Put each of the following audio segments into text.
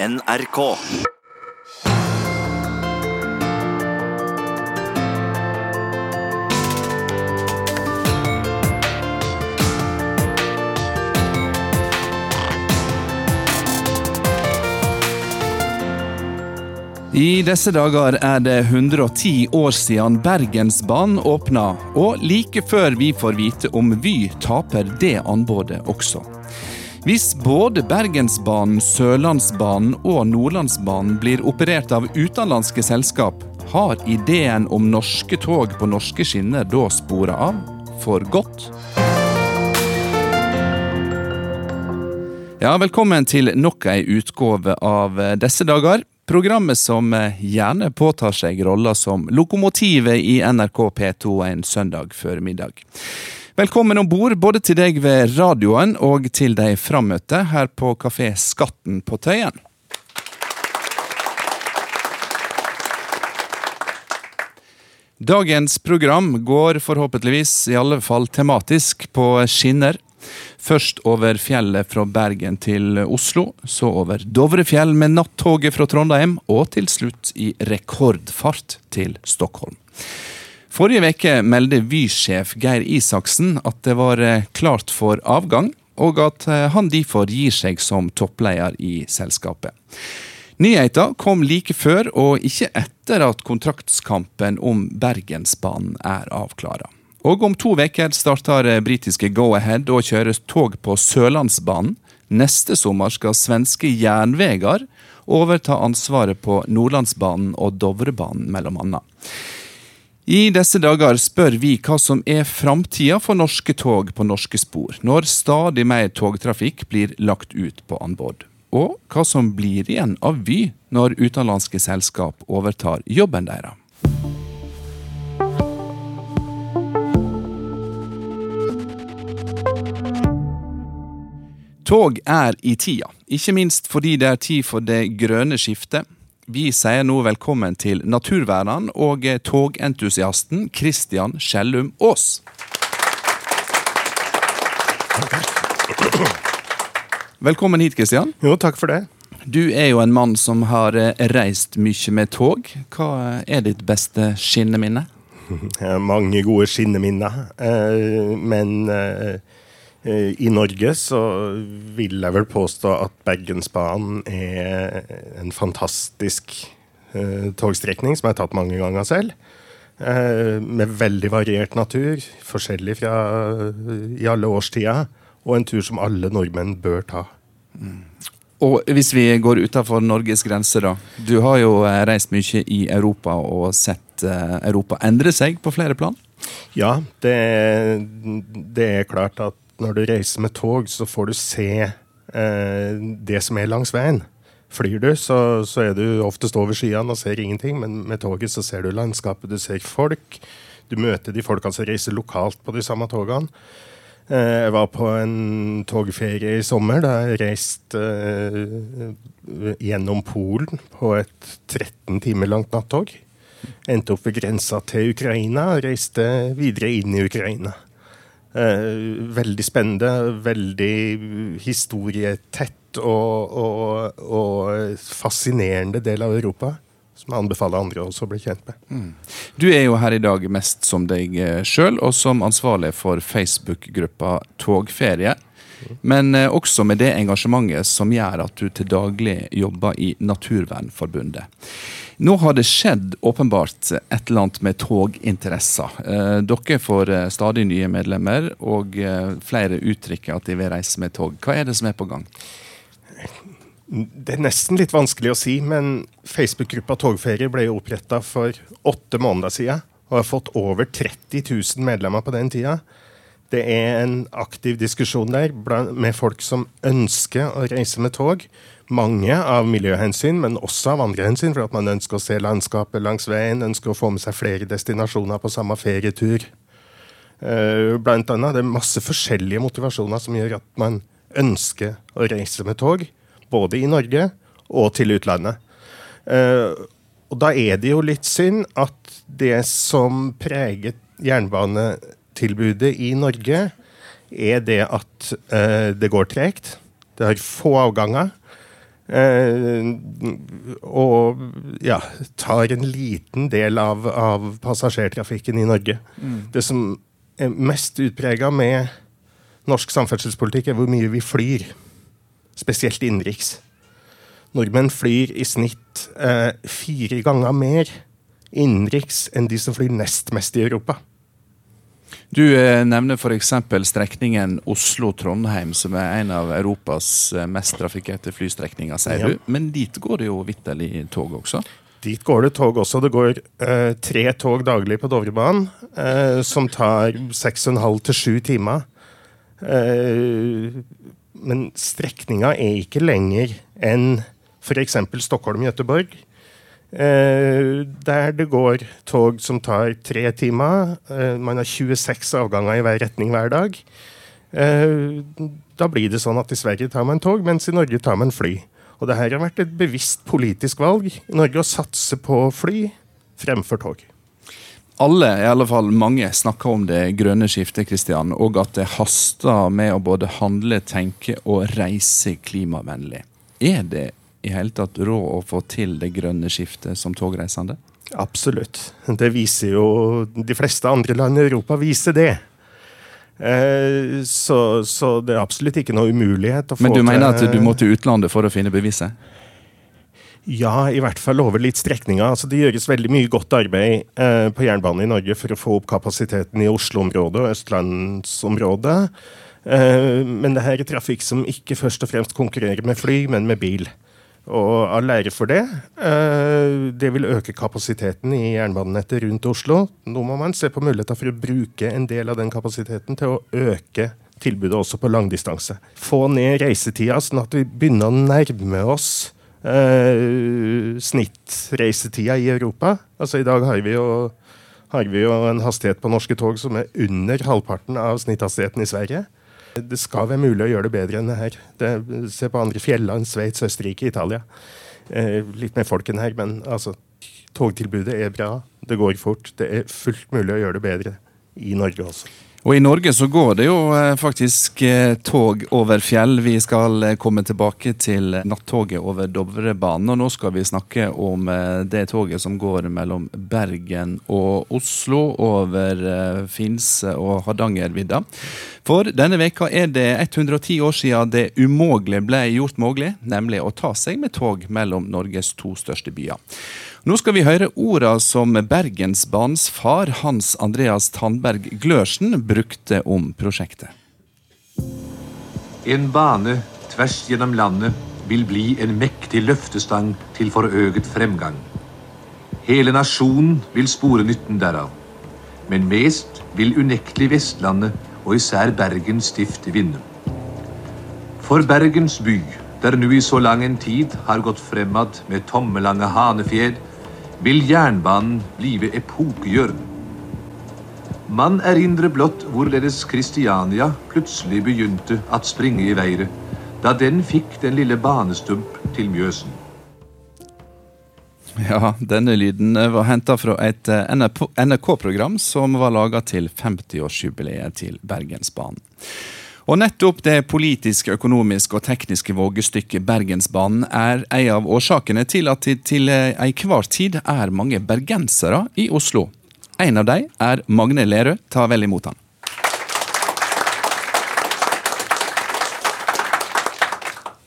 NRK. I disse dager er det 110 år siden Bergensbanen åpna, og like før vi får vite om Vy taper det anbudet også. Hvis både Bergensbanen, Sørlandsbanen og Nordlandsbanen blir operert av utenlandske selskap, har ideen om norske tog på norske skinner da spora av? For godt? Ja, velkommen til nok ei utgave av Disse dager. Programmet som gjerne påtar seg rolla som lokomotivet i NRK P2 en søndag formiddag. Velkommen om bord både til deg ved radioen og til de frammøtte her på Kafé Skatten på Tøyen. Dagens program går forhåpentligvis, i alle fall tematisk, på skinner. Først over fjellet fra Bergen til Oslo, så over Dovrefjell med nattoget fra Trondheim, og til slutt i rekordfart til Stockholm. Forrige uke meldte Vy-sjef Geir Isaksen at det var klart for avgang, og at han derfor gir seg som toppleder i selskapet. Nyheten kom like før og ikke etter at kontraktskampen om Bergensbanen er avklara. Og om to uker starter britiske Go-Ahead å kjøre tog på Sørlandsbanen. Neste sommer skal svenske Jernvegar overta ansvaret på Nordlandsbanen og Dovrebanen, mellom annet. I disse dager spør vi hva som er framtida for norske tog på norske spor, når stadig mer togtrafikk blir lagt ut på anbud. Og hva som blir igjen av Vy når utenlandske selskap overtar jobben deres. Tog er i tida, ikke minst fordi det er tid for det grønne skiftet. Vi sier nå velkommen til naturverneren og togentusiasten Christian Skjellum Aas. Velkommen hit, Christian. Jo, takk for det. Du er jo en mann som har reist mye med tog. Hva er ditt beste skinneminne? Mange gode skinneminner, men i Norge så vil jeg vel påstå at Bergensbanen er en fantastisk togstrekning som jeg har tatt mange ganger selv. Med veldig variert natur, forskjellig fra i alle årstider, og en tur som alle nordmenn bør ta. Mm. Og hvis vi går utenfor Norges grenser, da. Du har jo reist mye i Europa og sett Europa endre seg på flere plan? Ja, det, det er klart at når du reiser med tog, så får du se eh, det som er langs veien. Flyr du, så, så er du oftest over skyene og ser ingenting, men med toget så ser du landskapet, du ser folk. Du møter de folkene som reiser lokalt på de samme togene. Eh, jeg var på en togferie i sommer da jeg reiste eh, gjennom Polen på et 13 timer langt nattog. Endte opp ved grensa til Ukraina og reiste videre inn i Ukraina. Eh, veldig spennende, veldig historietett og, og, og, fascinerende del av Europa. Som jeg anbefaler andre også å bli kjent med. Mm. Du er jo her i dag mest som deg sjøl, og som ansvarlig for Facebook-gruppa Togferie. Men også med det engasjementet som gjør at du til daglig jobber i Naturvernforbundet. Nå har det skjedd åpenbart et eller annet med toginteresser. Dere får stadig nye medlemmer, og flere uttrykker at de vil reise med tog. Hva er det som er på gang? Det er nesten litt vanskelig å si, men Facebook-gruppa Togferie ble oppretta for åtte måneder siden, og har fått over 30 000 medlemmer på den tida. Det er en aktiv diskusjon der med folk som ønsker å reise med tog. Mange av miljøhensyn, men også av andre hensyn, for at man ønsker å se landskapet langs veien, ønsker å få med seg flere destinasjoner på samme ferietur. Blant annet det er masse forskjellige motivasjoner som gjør at man ønsker å reise med tog, både i Norge og til utlandet. Og da er det jo litt synd at det som preger jernbanetilbudet i Norge, er det at det går tregt. Det har få avganger. Eh, og ja, tar en liten del av, av passasjertrafikken i Norge. Mm. Det som er mest utprega med norsk samferdselspolitikk, er hvor mye vi flyr. Spesielt innenriks. Nordmenn flyr i snitt eh, fire ganger mer innenriks enn de som flyr nest mest i Europa. Du eh, nevner f.eks. strekningen Oslo-Trondheim, som er en av Europas eh, mest trafikkerte flystrekninger, sier ja. du. Men dit går det jo vitterlig tog også? Dit går det tog også. Det går eh, tre tog daglig på Dovrebanen, eh, som tar seks og en halv til sju timer. Eh, men strekninga er ikke lenger enn f.eks. Stockholm-Göteborg. Eh, der det går tog som tar tre timer. Eh, man har 26 avganger i hver retning hver dag. Eh, da blir det sånn at i Sverige tar man tog, mens i Norge tar man fly. Og det her har vært et bevisst politisk valg i Norge å satse på fly fremfor tog. Alle, i alle fall mange, snakker om det grønne skiftet, Kristian, og at det haster med å både handle, tenke og reise klimavennlig. Er det i hele tatt råd å få til det grønne skiftet som togreisende? Absolutt. Det viser jo De fleste andre land i Europa viser det. Eh, så, så, det er absolutt ikke noe umulighet Men du mener at du må til utlandet for å finne beviset? Ja, i hvert fall over litt strekninger. Altså, det gjøres veldig mye godt arbeid eh, på jernbanen i Norge for å få opp kapasiteten i Oslo-området og østlandsområdet. Eh, men det her er trafikk som ikke først og fremst konkurrerer med fly, men med bil og all ære for det. Eh, det vil øke kapasiteten i jernbanenettet rundt Oslo. Nå må man se på muligheter for å bruke en del av den kapasiteten til å øke tilbudet også på langdistanse. Få ned reisetida, sånn at vi begynner å nærme oss eh, snittreisetida i Europa. Altså I dag har vi, jo, har vi jo en hastighet på norske tog som er under halvparten av snitthastigheten i Sverige. Det skal være mulig å gjøre det bedre enn det her. Det, se på andre fjelland, Sveits, Østerrike, Italia. Eh, litt mer folk enn her, men altså, togtilbudet er bra. Det går fort. Det er fullt mulig å gjøre det bedre i Norge også. Og I Norge så går det jo eh, faktisk eh, tog over fjell. Vi skal eh, komme tilbake til nattoget over Dovrebanen. Og nå skal vi snakke om det toget som går mellom Bergen og Oslo over Finse og Hardangervidda. For denne veka er det 110 år siden det umågelige ble gjort mulig, nemlig å ta seg med tog mellom Norges to største byer. Nå skal vi høre orda som Bergensbanens far, Hans Andreas Tandberg Glørsen, brukte om prosjektet. En bane tvers gjennom landet vil bli en mektig løftestang til forøget fremgang. Hele nasjonen vil spore nytten derav. Men mest vil unektelig Vestlandet og især Bergen stift vinne. For Bergens by, der nu i så lang en tid har gått fremad med tommelange hanefjed, vil jernbanen blive epokegjørende. Man erindrer blott hvorledes Kristiania plutselig begynte at springe i været, da den fikk den lille banestump til Mjøsen. Ja, denne lyden var henta fra et eh, NRK-program som var laga til 50-årsjubileet til Bergensbanen. Og nettopp det politiske, økonomiske og tekniske vågestykket Bergensbanen er en av årsakene til at det til enhver tid er mange bergensere i Oslo. En av dem er Magne Lerøe. Ta vel imot han.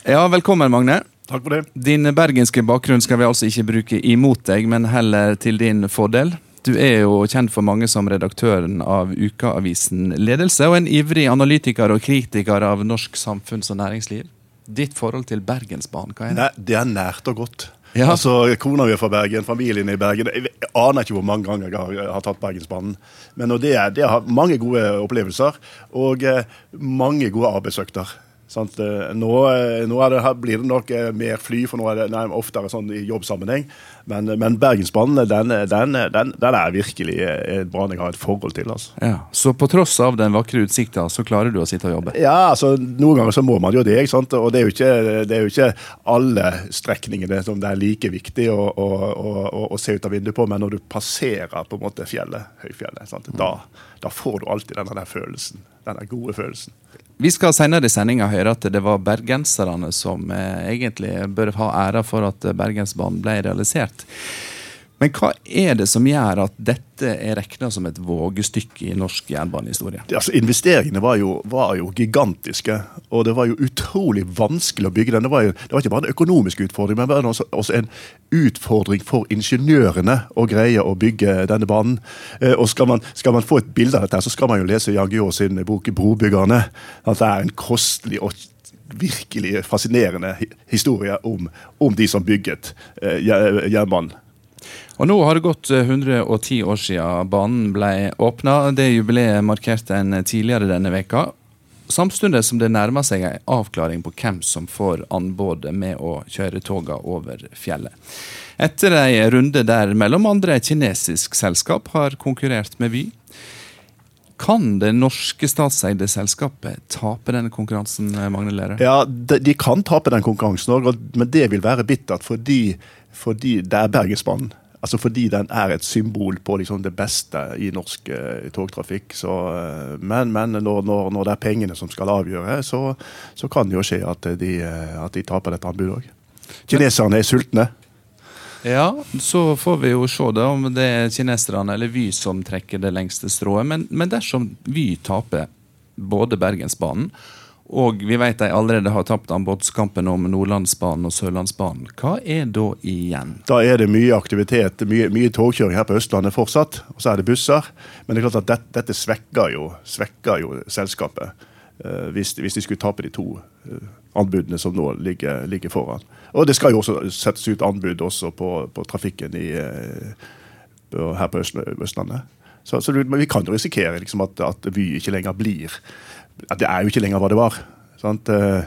Ja, velkommen, Magne. Takk for det. Din bergenske bakgrunn skal vi altså ikke bruke imot deg, men heller til din fordel. Du er jo kjent for mange som redaktøren av ukeavisen Ledelse, og en ivrig analytiker og kritiker av norsk samfunns- og næringsliv. Ditt forhold til Bergensbanen, hva er det? Nei, det er nært og godt. Ja. Altså, Kona mi er fra Bergen, familien er i Bergen. Jeg aner ikke hvor mange ganger jeg har, har tatt Bergensbanen. Men det, det har mange gode opplevelser og eh, mange gode arbeidsøkter. Sant? Eh, nå, eh, nå det, blir det nok eh, mer fly, for nå er det nei, oftere sånn i jobbsammenheng. Men, men Bergensbanen den, den, den, den, er virkelig en bane jeg har et forhold til. Altså. Ja, så på tross av den vakre utsikta, så klarer du å sitte og jobbe? Ja, altså noen ganger så må man jo det. ikke sant? Og det er jo ikke, det er jo ikke alle strekningene som det er like viktig å, å, å, å se ut av vinduet på, men når du passerer på en måte fjellet, høyfjellet, sant? Da, da får du alltid denne følelsen. Denne gode følelsen. Vi skal senere i sendinga høre at det var bergenserne som eh, egentlig bør ha æra for at Bergensbanen ble realisert. Men hva er det som gjør at dette er regna som et vågestykke i norsk jernbanehistorie? Altså, investeringene var jo, var jo, gigantiske, og det var jo utrolig vanskelig å bygge den. Det var, jo, det var ikke bare en økonomisk utfordring, men også, også en utfordring for ingeniørene å greie å bygge denne banen. Eh, og skal man, skal man få et bilde av dette, så skal man jo lese Jan Guillou sin bok 'Brobyggerne'. At det er en kostelig og virkelig fascinerende historie om, om de som bygget eh, jernbanen. Og Nå har det gått 110 eh, år siden banen ble åpna. Det jubileet markerte en tidligere denne veka. Samtidig som det nærmer seg en avklaring på hvem som får anbudet med å kjøre toga over fjellet. Etter en runde der mellom andre et kinesisk selskap har konkurrert med Vy. Kan det norske statseide selskapet tape denne konkurransen, Magne Lære? Ja, de, de, kan tape den konkurransen, men det vil være bittert fordi, fordi det er Bergensbanen. Altså fordi den er et symbol på liksom det beste i norsk uh, togtrafikk. Så, uh, men, men når, når, når, det er pengene som skal avgjøre, så, så kan det jo skje at de, uh, at de taper dette anbudet òg. Kineserne er sultne. Ja, så får vi jo se da om det er kineserne eller Vy som trekker det lengste strået. Men, men dersom Vy taper både Bergensbanen og vi vet de allerede har tapt anbudskampen om Nordlandsbanen og Sørlandsbanen. Hva er da igjen? Da er det mye aktivitet, mye, mye togkjøring her på Østlandet fortsatt. Og så er det busser. Men det er klart at dette, dette svekker, jo, svekker, jo, selskapet. Uh, hvis, hvis, de skulle tape de to uh, anbudene som nå ligger, ligger, foran. Og det skal jo også settes ut anbud også på, på trafikken i, uh, her på Østlandet. Så, så, vi kan jo risikere liksom, at, at Vy ikke lenger blir at det er jo ikke lenger hva det var. Sant? Eh,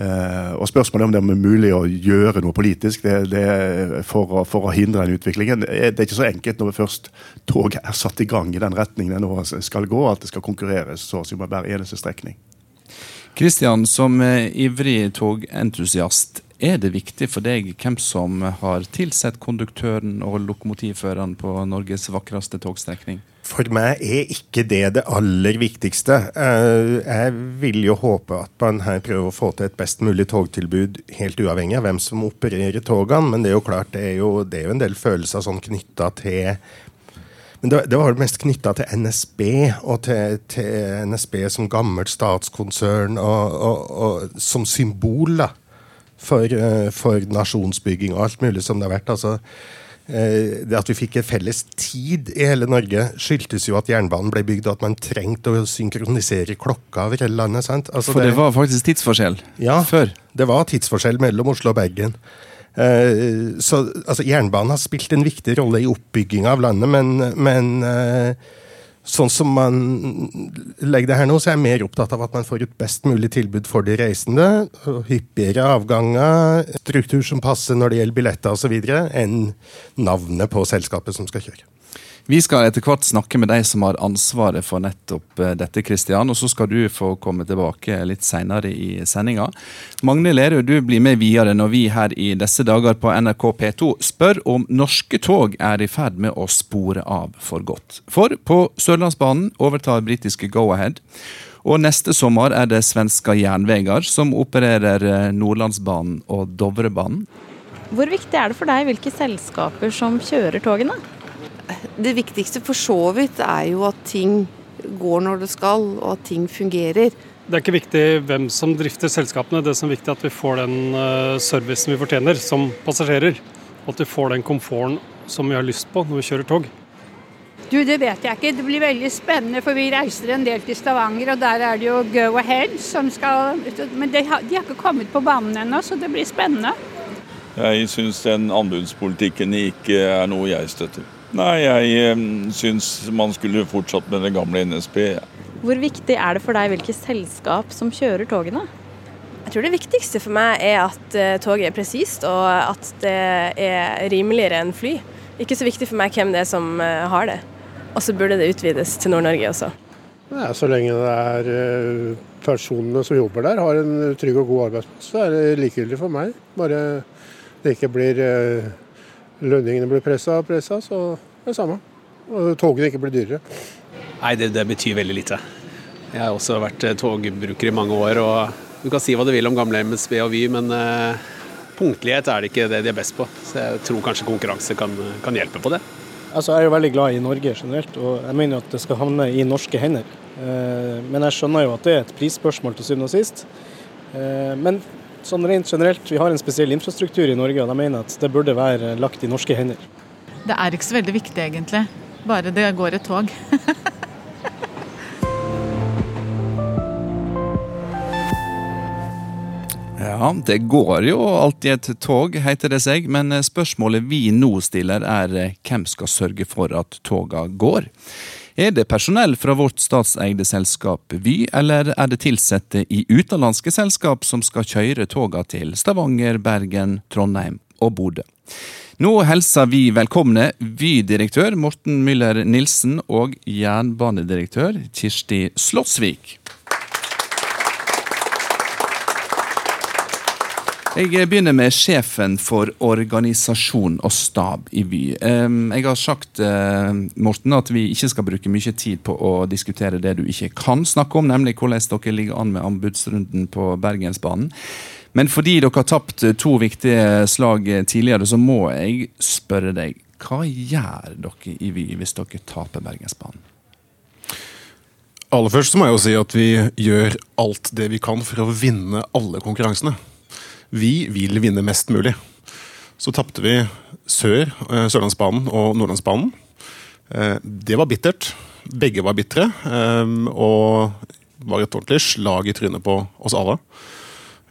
eh, og Spørsmålet om det er mulig å gjøre noe politisk det, det for, å, for, å, hindre den utviklingen, det er ikke så enkelt når først toget er satt i gang i den retningen det nå skal gå, at det skal konkurreres så å si med hver eneste strekning. Kristian, som ivrig togentusiast, er det viktig for deg hvem som har tilsett konduktøren og lokomotivføreren på Norges vakreste togstrekning? For meg er ikke det det aller viktigste. Eh, jeg vil jo håpe at man her prøver å få til et best mulig togtilbud, helt uavhengig av hvem som opererer togene. Men det er jo klart, det er jo, det er jo en del følelser sånn knytta til men det, var mest knytta til NSB, og til, til, NSB som gammelt statskonsern, og, og, og som symbol da, for, eh, for nasjonsbygging og alt mulig som det har vært. altså Eh, det at vi fikk en felles tid i hele Norge, skyldtes jo at jernbanen ble bygd, og at man trengte å synkronisere klokka over hele landet. sant? Altså For det, det, var faktisk tidsforskjell ja, før? det var tidsforskjell mellom Oslo og Bergen. Eh, så altså, Jernbanen har spilt en viktig rolle i oppbygginga av landet, men, men eh, sånn som man legger det her nå, så er jeg mer opptatt av at man får et best mulig tilbud for de reisende. Hyppigere avganger, struktur som passer når det gjelder billetter osv., enn navnet på selskapet som skal kjøre. Vi skal etter hvert snakke med de som har ansvaret for nettopp eh, dette, Kristian. Og så skal du få komme tilbake litt seinere i sendinga. Magne Lerøe, du blir med videre når vi her i disse dager på NRK P2 spør om norske tog er i ferd med å spore av for godt. For på Sørlandsbanen overtar britiske Go-Ahead. Og neste sommer er det svenska Jernvegar som opererer eh, Nordlandsbanen og Dovrebanen. Hvor viktig er det for deg hvilke selskaper som kjører togene? Det viktigste for så vidt er jo at ting går når det skal, og at ting fungerer. Det er ikke viktig hvem som drifter selskapene, det som er viktig er at vi får den eh, servicen vi fortjener som passasjerer. Og at vi får den komforten som vi har lyst på når vi kjører tog. Du, Det vet jeg ikke. Det blir veldig spennende, for vi reiser en del til Stavanger, og der er det jo Go Ahead som skal Men de har, de har ikke kommet på banen ennå, så det blir spennende. Jeg syns den anbudspolitikken ikke er noe jeg støtter. Nei, jeg syns man skulle fortsatt med det gamle NSB. Hvor viktig er det for deg hvilke selskap som kjører togene? Jeg tror det viktigste for meg er at uh, toget er presist, og at det er rimeligere enn fly. Ikke så viktig for meg hvem det er som uh, har det. Og så burde det utvides til Nord-Norge også. Ja, så lenge det er personene som jobber der har en trygg og god arbeidsplass, så er det likegyldig for meg. Bare det ikke blir lønningene blir pressa og pressa, så er det samme. Og togene ikke blir dyrere. Nei, det, det, betyr veldig lite. Jeg har også vært togbruker i mange år, og du kan si hva du vil om gamle MSB og Vy, men punktlighet er det ikke det de er best på. Så jeg tror kanskje konkurranse kan, kan hjelpe på det. Altså, jeg er jo veldig glad i Norge generelt, og jeg mener at det skal havne i norske hender. Eh, men jeg skjønner jo at det er et prisspørsmål til syvende og sist. Eh, men sånn rent generelt, vi har en spesiell infrastruktur i Norge, og jeg mener at det burde være lagt i norske hender. Det er ikke så veldig viktig, egentlig. Bare det går et tog. Ja, det går jo alltid et tog, heter det seg, men spørsmålet vi nå stiller er eh, hvem skal sørge for at toga går? Er det personell fra vårt statseide selskap Vy, eller er det ansatte i utenlandske selskap som skal kjøre toga til Stavanger, Bergen, Trondheim og Bodø? Nå hilser vi velkomne Vy-direktør Morten Müller Nilsen og jernbanedirektør Kirsti Slottsvik. Jeg begynner med sjefen for organisasjon og stab i Vy. Jeg har sagt eh, Morten, at vi ikke skal bruke mye tid på å diskutere det du ikke kan snakke om, nemlig hvordan dere ligger an med anbudsrunden på Bergensbanen. Men fordi dere har tapt to viktige slag tidligere, så må jeg spørre deg. Hva gjør dere i Vy hvis dere taper Bergensbanen? Aller først må jeg jo si at vi gjør alt det vi kan for å vinne alle konkurransene. Vi vil vinne mest mulig. Så tapte vi Sør, eh, Sørlandsbanen og Nordlandsbanen. Eh, det var bittert. Begge var bitre, eh, og var et ordentlig slag i trynet på oss alle.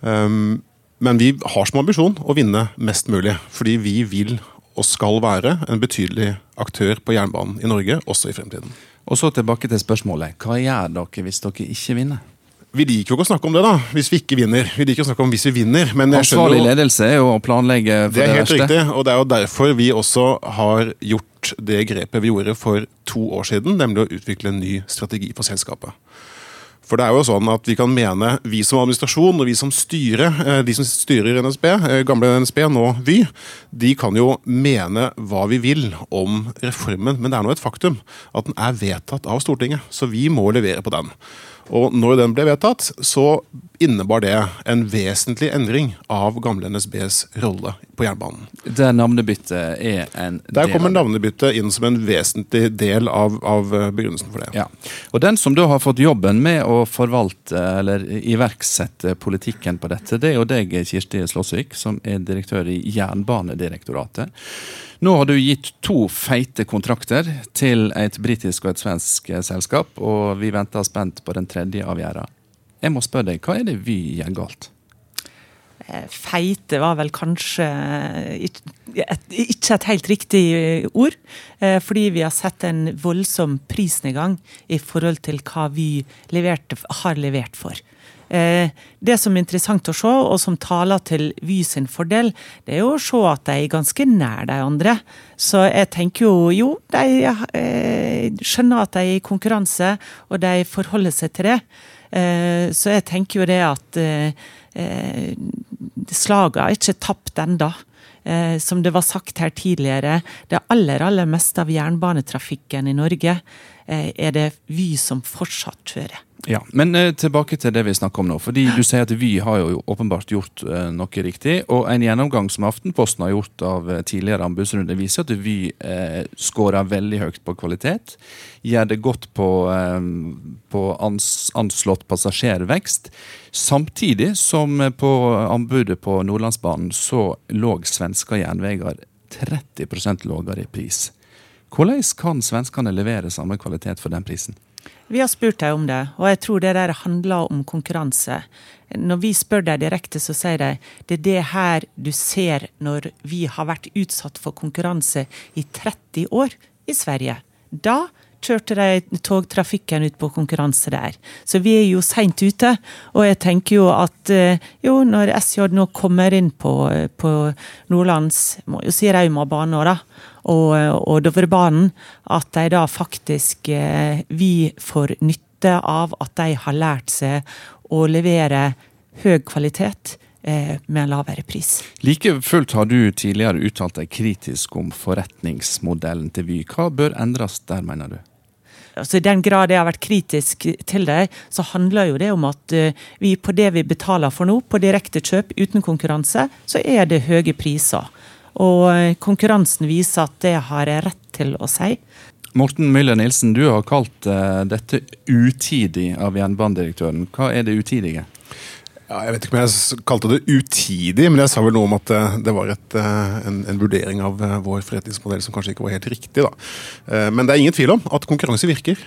Men vi har som ambisjon å vinne mest mulig, fordi vi vil og skal være en betydelig aktør på jernbanen i Norge, også i fremtiden. Og så tilbake til spørsmålet. Hva gjør dere hvis dere ikke vinner? Vi liker jo ikke å snakke om det, da, hvis vi ikke vinner. Vi liker å snakke om hvis vi vinner. Men Ansvarlig ledelse er jo å planlegge for det, det verste. Det er helt riktig, og det er jo derfor vi også har gjort det grepet vi gjorde for to år siden, nemlig å utvikle en ny strategi for selskapet. For det er jo sånn at Vi kan mene, vi som administrasjon og vi som styre, eh, de som styrer NSB, eh, gamle NSB, nå Vy, de kan jo mene hva vi vil om reformen. Men det er nå et faktum at den er vedtatt av Stortinget, så vi må levere på den. Og når den ble vedtatt, så innebar det en vesentlig endring av gamle NSBs rolle på jernbanen. Der navnebyttet er en del Der kommer navnebyttet inn som en vesentlig del av, av, begrunnelsen for det. Ja. Og Den som da har fått jobben med å forvalte eller iverksette politikken på dette, det er jo deg, Kirsti Slåsvik, som er direktør i Jernbanedirektoratet. Nå har du gitt to feite kontrakter til et britisk og et svensk selskap, og vi venter spent på den tredje avgjørelsen. Jeg må spørre deg, hva er det Vy gjør galt? Eh, feite var vel kanskje ikke et helt riktig ord. Eh, fordi vi har sett en voldsom prisnedgang i forhold til hva vi har levert for. Eh, det som er interessant å se, og som taler til Vy sin fordel, det er jo å se at de er ganske nær de andre. Så jeg tenker jo jo, de eh, skjønner at de er i konkurranse, og de forholder seg til det. Eh, så jeg tenker jo det at slaget er ikke tapt ennå. Som det var sagt her tidligere, det aller, aller meste av jernbanetrafikken i Norge er det Vy som fortsatt kjører. Ja, Men eh, tilbake til det vi snakker om nå. fordi Du sier at Vy har jo åpenbart gjort eh, noe riktig. og En gjennomgang som Aftenposten har gjort av eh, tidligere anbudsrunder, viser at Vy eh, skårer veldig høyt på kvalitet. Gjør det godt på, eh, på ans, anslått passasjervekst. Samtidig som eh, på anbudet på Nordlandsbanen så lå svenske jernveier 30 lavere i pris. Hvordan kan svenskene levere samme kvalitet for den prisen? Vi har spurt dem om det, og jeg tror det der handler om konkurranse. Når vi spør dem direkte, så sier de det er det her du ser når vi har vært utsatt for konkurranse i 30 år i Sverige. Da kjørte de togtrafikken ut på konkurranse der. Så vi er jo seint ute. Og jeg tenker jo at eh, jo, når SJ nå kommer inn på, på Nordlands, må jo si Raumabanen òg, da og, og Dovrebanen, at de da faktisk eh, Vi får nytte av at de har lært seg å levere høy kvalitet eh, med en lavere pris. Like fullt har du tidligere uttalt deg kritisk om forretningsmodellen til Vy. Hva bør endres der, mener du? Altså I den grad jeg har vært kritisk til det, så handler jo det om at uh, vi på det vi betaler for nå, på direktekjøp uten konkurranse, så er det høye priser. Og uh, konkurransen viser at det har jeg rett til å si. Morten Myller Nilsen, du har kalt uh, dette utidig av jernbanedirektøren. Hva er det utidige? Ja, jeg vet ikke om jeg kalte det utidig, men jeg sa vel noe om at eh, det var et, eh, en, en, vurdering av eh, vår forretningsmodell som kanskje ikke var helt riktig. Da. Men det er ingen tvil om at konkurranse virker.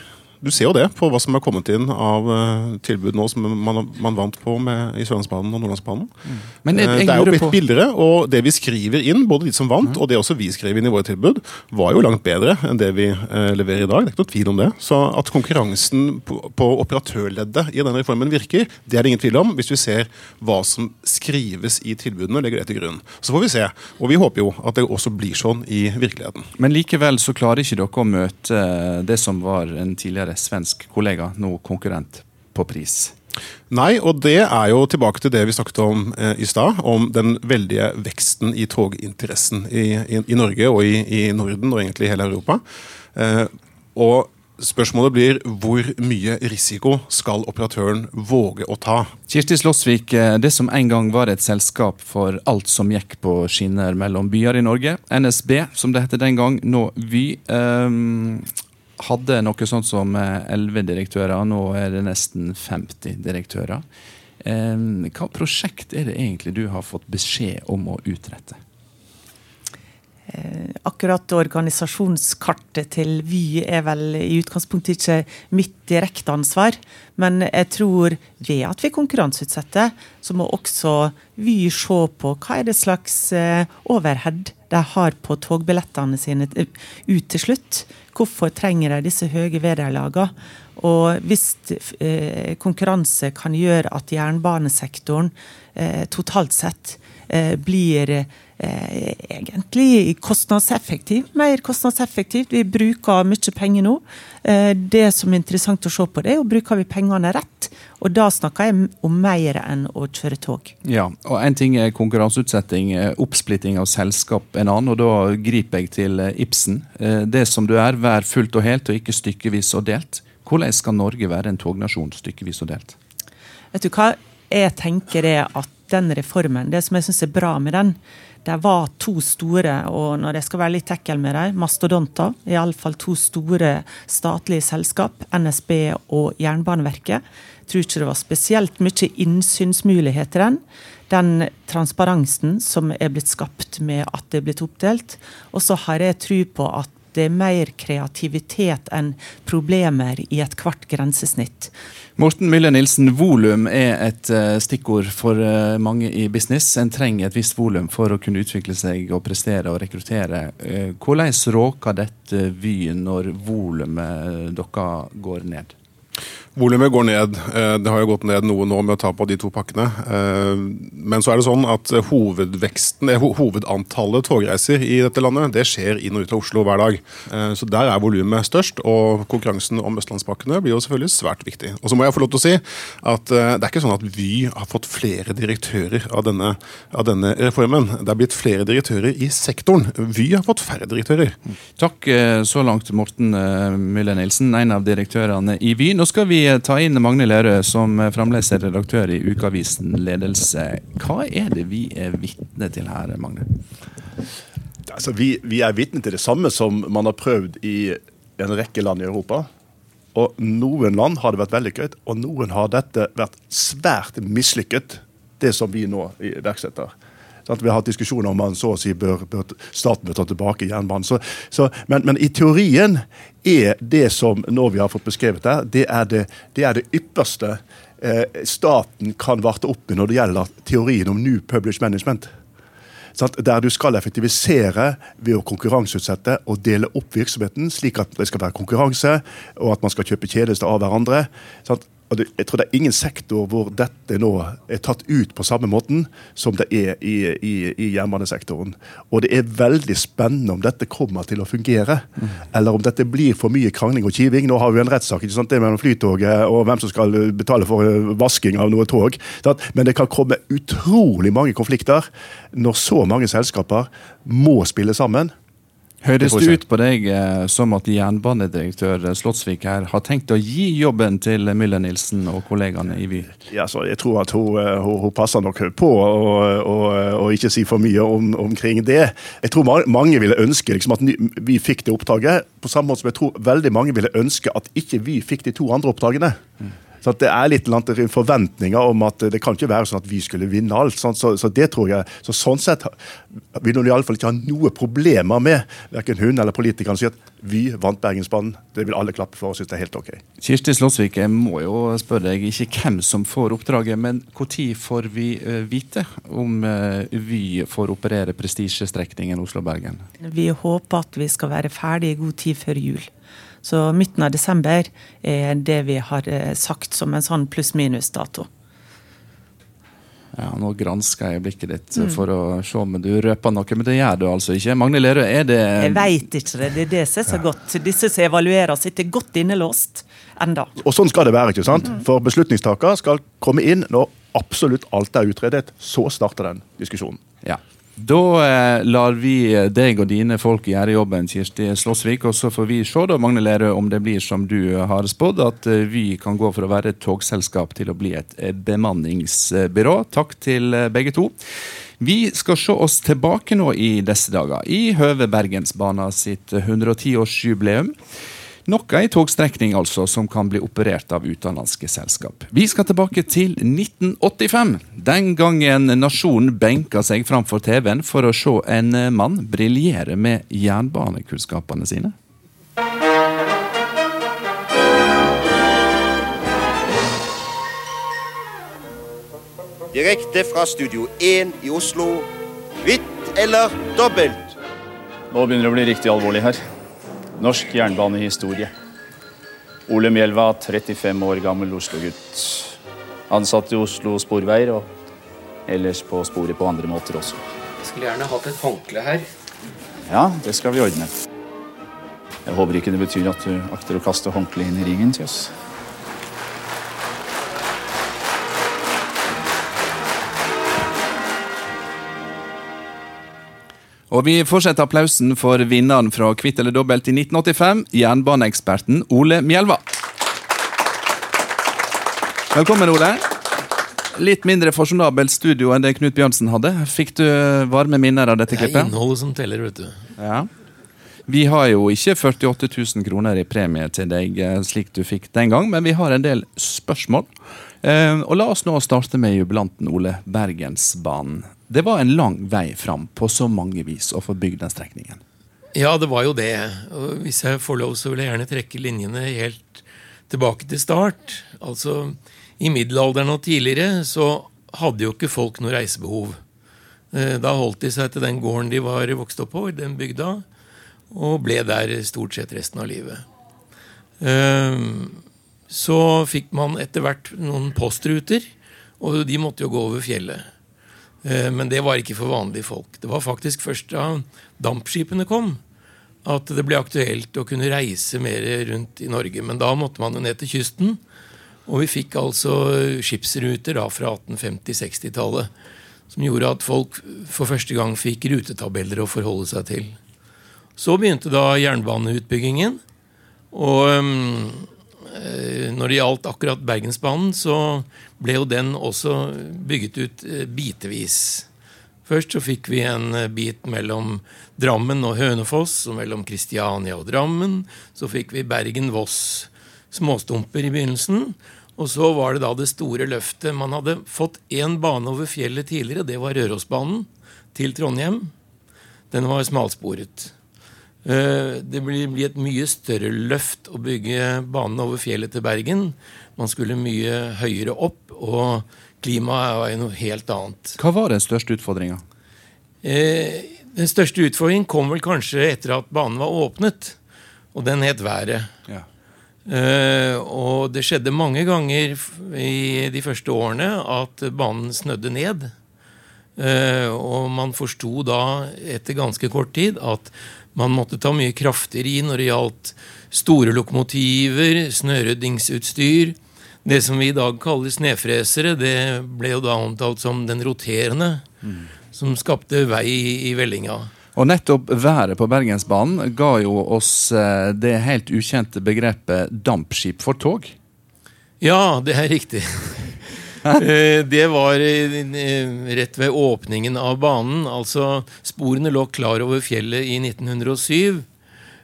Du ser jo det på hva som er kommet inn av uh, tilbud nå som man, man vant på med, i Sørlandsbanen og Nordlandsbanen. Mm. Men jeg, jeg det er jo blitt på... billigere, og det vi skriver inn, både de som vant mm. og det også vi skrev inn i våre tilbud, var jo langt bedre enn det vi uh, leverer i dag. Det er ikke noe tvil om det. Så at konkurransen på, på operatørleddet i denne reformen virker, det er det ingen tvil om, hvis vi ser hva som skrives i tilbudene og legger det til grunn. Så får vi se. Og vi håper jo at det også blir sånn i virkeligheten. Men likevel så klarer ikke dere å møte det som var en tidligere svensk kollega, nå konkurrent på pris. Nei, og det er jo tilbake til det vi snakket om eh, i stad. Om den veldige veksten i toginteressen i, i, i Norge og i, i, Norden og egentlig i hele Europa. Eh, og Spørsmålet blir hvor mye risiko skal operatøren våge å ta? Kirsti Slåssvik, eh, det som en gang var et selskap for alt som gikk på skinner mellom byer i Norge, NSB som det het den gang, nå Vy. Um, hadde noe sånt som eh, elleve direktører. Nå er det nesten 50 direktører. Hva prosjekt er det egentlig du har fått beskjed om å utrette? Eh, akkurat organisasjonskartet til Vy er vel i utgangspunktet ikke mitt direkte ansvar. Men jeg tror ved at vi konkurranseutsetter, så må også Vy se på hva er det slags eh, overhead de har på togbillettene sine ut til slutt. Hvorfor trenger de disse høye vederlagene? Og hvis eh, konkurranse kan gjøre at jernbanesektoren eh, totalt sett eh, blir eh, egentlig kostnadseffektiv, mer kostnadseffektivt. Vi bruker mye penger nå. Eh, det som er interessant å se på, det er jo bruker vi pengene rett. Og da snakker jeg om mer enn å kjøre tog. Ja, og En ting er konkurranseutsetting, eh, oppsplitting av selskap en annen. og Da griper jeg til eh, Ibsen. Eh, det som du er, vær fullt og helt og ikke stykkevis og delt. Hvordan skal Norge være en tognasjon stykkevis og delt? Vet du hva? Jeg tenker det at den reformen, det som jeg syns er bra med den, det var to store, og når jeg skal være litt tekkel med dem, mastodonter. Iallfall to store statlige selskap, NSB og Jernbaneverket tror ikke det var spesielt mye innsynsmuligheter den. Den transparensen som er blitt skapt med at det er blitt oppdelt. Og så har jeg tro på at det er mer kreativitet enn problemer i ethvert grensesnitt. Morten Mylle Nilsen, volum er et uh, stikkord for uh, mange i business. En trenger et visst volum for å kunne utvikle seg og prestere og rekruttere. Uh, hvordan råker dette Vy når volumet deres går ned? Volumet går ned. Eh, det har jo gått ned noe nå med å ta på de to pakkene. Eh, men så er det sånn at hovedveksten, hovedantallet togreiser i dette landet det skjer inn og ut av Oslo hver dag. Eh, så der er volumet størst, og konkurransen om østlandspakkene blir jo selvfølgelig svært viktig. Og så må jeg få lov til å si at det er ikke sånn at Vy har fått flere direktører av denne, av denne reformen. Det er blitt flere direktører i sektoren. Vy har fått færre direktører. Takk så langt, Morten Mylle Nilsen, en av direktørene i Vy. Nå skal vi ta inn Magne Lerøe, som fremdeles er redaktør i ukeavisen Ledelse. Hva er det vi er vitne til her, Magne? Altså, vi, vi er vitne til det samme som man har prøvd i en rekke land i Europa. Og Noen land har det vært vellykket, og noen har dette vært svært mislykket, det som vi nå iverksetter. Sånn vi har hatt diskusjoner om man så å si bør, bør, staten bør ta tilbake jernbanen. Så, så, men, men, i teorien er det som nå vi har fått beskrevet der, det er det, det, er det ypperste eh, staten kan varte opp med når det gjelder teorien om New Publish Management. Der du skal effektivisere ved å konkurranseutsette og dele opp virksomheten, slik at det skal være konkurranse, og at man skal kjøpe tjenester av hverandre. Det, jeg tror det er ingen sektor hvor dette nå er tatt ut på samme måten som det er i, i, i jernbanesektoren. Og det er veldig spennende om dette kommer til å fungere, mm. eller om dette blir for mye krangling og kiving. Nå har vi en rettssak ikke sant? det mellom Flytoget og hvem som skal betale for eh, vasking av noe tog. Men det kan komme utrolig mange konflikter når så mange selskaper må spille sammen. Høres det ut på deg eh, som at jernbanedirektør Slottsvik her har tenkt å gi jobben til Müller-Nilsen og kollegaene i Vy? Ja, så jeg tror at hun, eh, hun, hun passer nok på å ikke si for mye om, omkring det. Jeg tror mange ville ønske liksom, at vi fikk det oppdraget, på samme måte som jeg tror veldig mange ville ønske at ikke vi fikk de to andre oppdragene. Så at Det er litt forventninger om at det kan ikke være sånn at vi skulle vinne alt. sånn, Så, så det tror jeg, så Sånn sett vil hun iallfall ikke ha noe problemer med, verken hun eller politikerne, si at vi vant Bergensbanen. Det vil alle klappe for og synes det er helt ok. Kirsti Slåsvik, jeg må jo spørre deg ikke hvem som får oppdraget, men når får vi eh, vite om eh, Vy får operere prestisjestrekningen Oslo-Bergen? Vi håper at vi skal være ferdig i god tid før jul. Så midten av desember er det vi har eh, sagt som en sånn pluss-minus-dato. Ja, Nå gransker jeg blikket ditt Mm. for å se om du røper noe, men det gjør du altså ikke. Magne Lerøe, er det Jeg veit ikke det. Det er det som er så godt. Disse som evaluerer, sitter godt innelåst enda. Og sånn skal det være. ikke sant? For beslutningstaker skal komme inn når absolutt alt er utredet. Så starter den diskusjonen. Ja. Da eh, lar vi deg og dine folk gjøre jobben, Kirsti Slåssvik, og så får vi se da, Magne Lerøe, om det blir som du har spådd, at eh, Vy kan gå for å være et togselskap til å bli et eh, bemanningsbyrå. Takk til eh, begge to. Vi skal se oss tilbake nå i disse dager, i høve Bergensbana sitt 110-årsjubileum. Noe i togstrekning altså som kan bli operert av utenlandske selskap. Vi skal tilbake til 1985. Den gangen nasjonen benka seg framfor TV-en for å se en mann briljere med jernbanekunnskapene sine. Direkte fra Studio 1 i Oslo. Hvitt eller dobbelt? Nå begynner det å bli riktig alvorlig her. Norsk jernbanehistorie. Ole Mjelva, 35 år gammel Oslo-gutt. Ansatt i Oslo Sporveier og ellers på sporet på andre måter også. Jeg skulle gjerne hatt et håndkle her. Ja, det skal vi ordne. Jeg håper ikke det betyr at du akter å kaste håndkleet inn i ringen til oss. Og vi fortsetter applausen for vinneren fra Kvitt eller dobbelt i 1985, jernbaneeksperten Ole Mjelva. Velkommen, Ole. Litt mindre fasjonabelt studio enn det Knut Bjørnsen hadde. Fikk du varme minner av dette klippet? Det er innholdet som teller, vet du. Ja. Vi har jo ikke 48 000 kroner i premie til deg, eh, slik du fikk den gang, men vi har en del spørsmål. Eh, og La oss nå starte med jubilanten Ole, Bergensbanen. Det var en lang vei fram på så mange vis å få bygd den strekningen. Ja, det var jo det. Og hvis jeg får lov, så vil jeg gjerne trekke linjene helt tilbake til start. Altså, i middelalderen og tidligere så hadde jo ikke folk noe reisebehov. Eh, Da holdt de seg til den gården de var vokst opp på, den bygda, og ble der stort sett resten av livet. Eh, Så fikk man etter hvert noen postruter, og de måtte jo gå over fjellet. Eh, Men det var ikke for vanlige folk. Det var faktisk først da dampskipene kom, at det ble aktuelt å kunne reise mer rundt i Norge. Men da måtte man jo ned til kysten. Og vi fikk altså skipsruter da fra 1850-60-tallet. Som gjorde at folk for første gang fikk rutetabeller å forholde seg til. Så begynte da jernbaneutbyggingen. Og eh, når det gjaldt akkurat Bergensbanen, så ble jo den også bygget ut eh, bitevis. Først så fikk vi en eh, bit mellom Drammen og Hønefoss, og mellom Kristiania og Drammen. Så fikk vi Bergen-Voss småstumper i begynnelsen. Og så var det da det store løftet. Man hadde fått én bane over fjellet tidligere, det var Rørosbanen til Trondheim. Den var smalsporet. Eh, Det blir blir et mye større løft å bygge banen over fjellet til Bergen. Man skulle mye høyere opp, og klimaet var jo noe helt annet. Hva var den største utfordringa? Eh, Den største utfordringen kom vel kanskje etter at banen var åpnet, og den het været. Ja. Uh, og det skjedde mange ganger i de første årene at banen snødde ned. Uh, og man forsto da etter ganske kort tid at man måtte ta mye kraftigere i når det gjaldt store lokomotiver, snøryddingsutstyr. Det som vi i dag kaller snefresere, det ble jo da omtalt som den roterende, som skapte vei i, i vellinga. Og nettopp været på Bergensbanen ga jo oss eh, det helt ukjente begrepet dampskip for tog. Ja, det er riktig. Eh, det var eh, rett ved åpningen av banen. Altså, sporene lå klar over fjellet i 1907.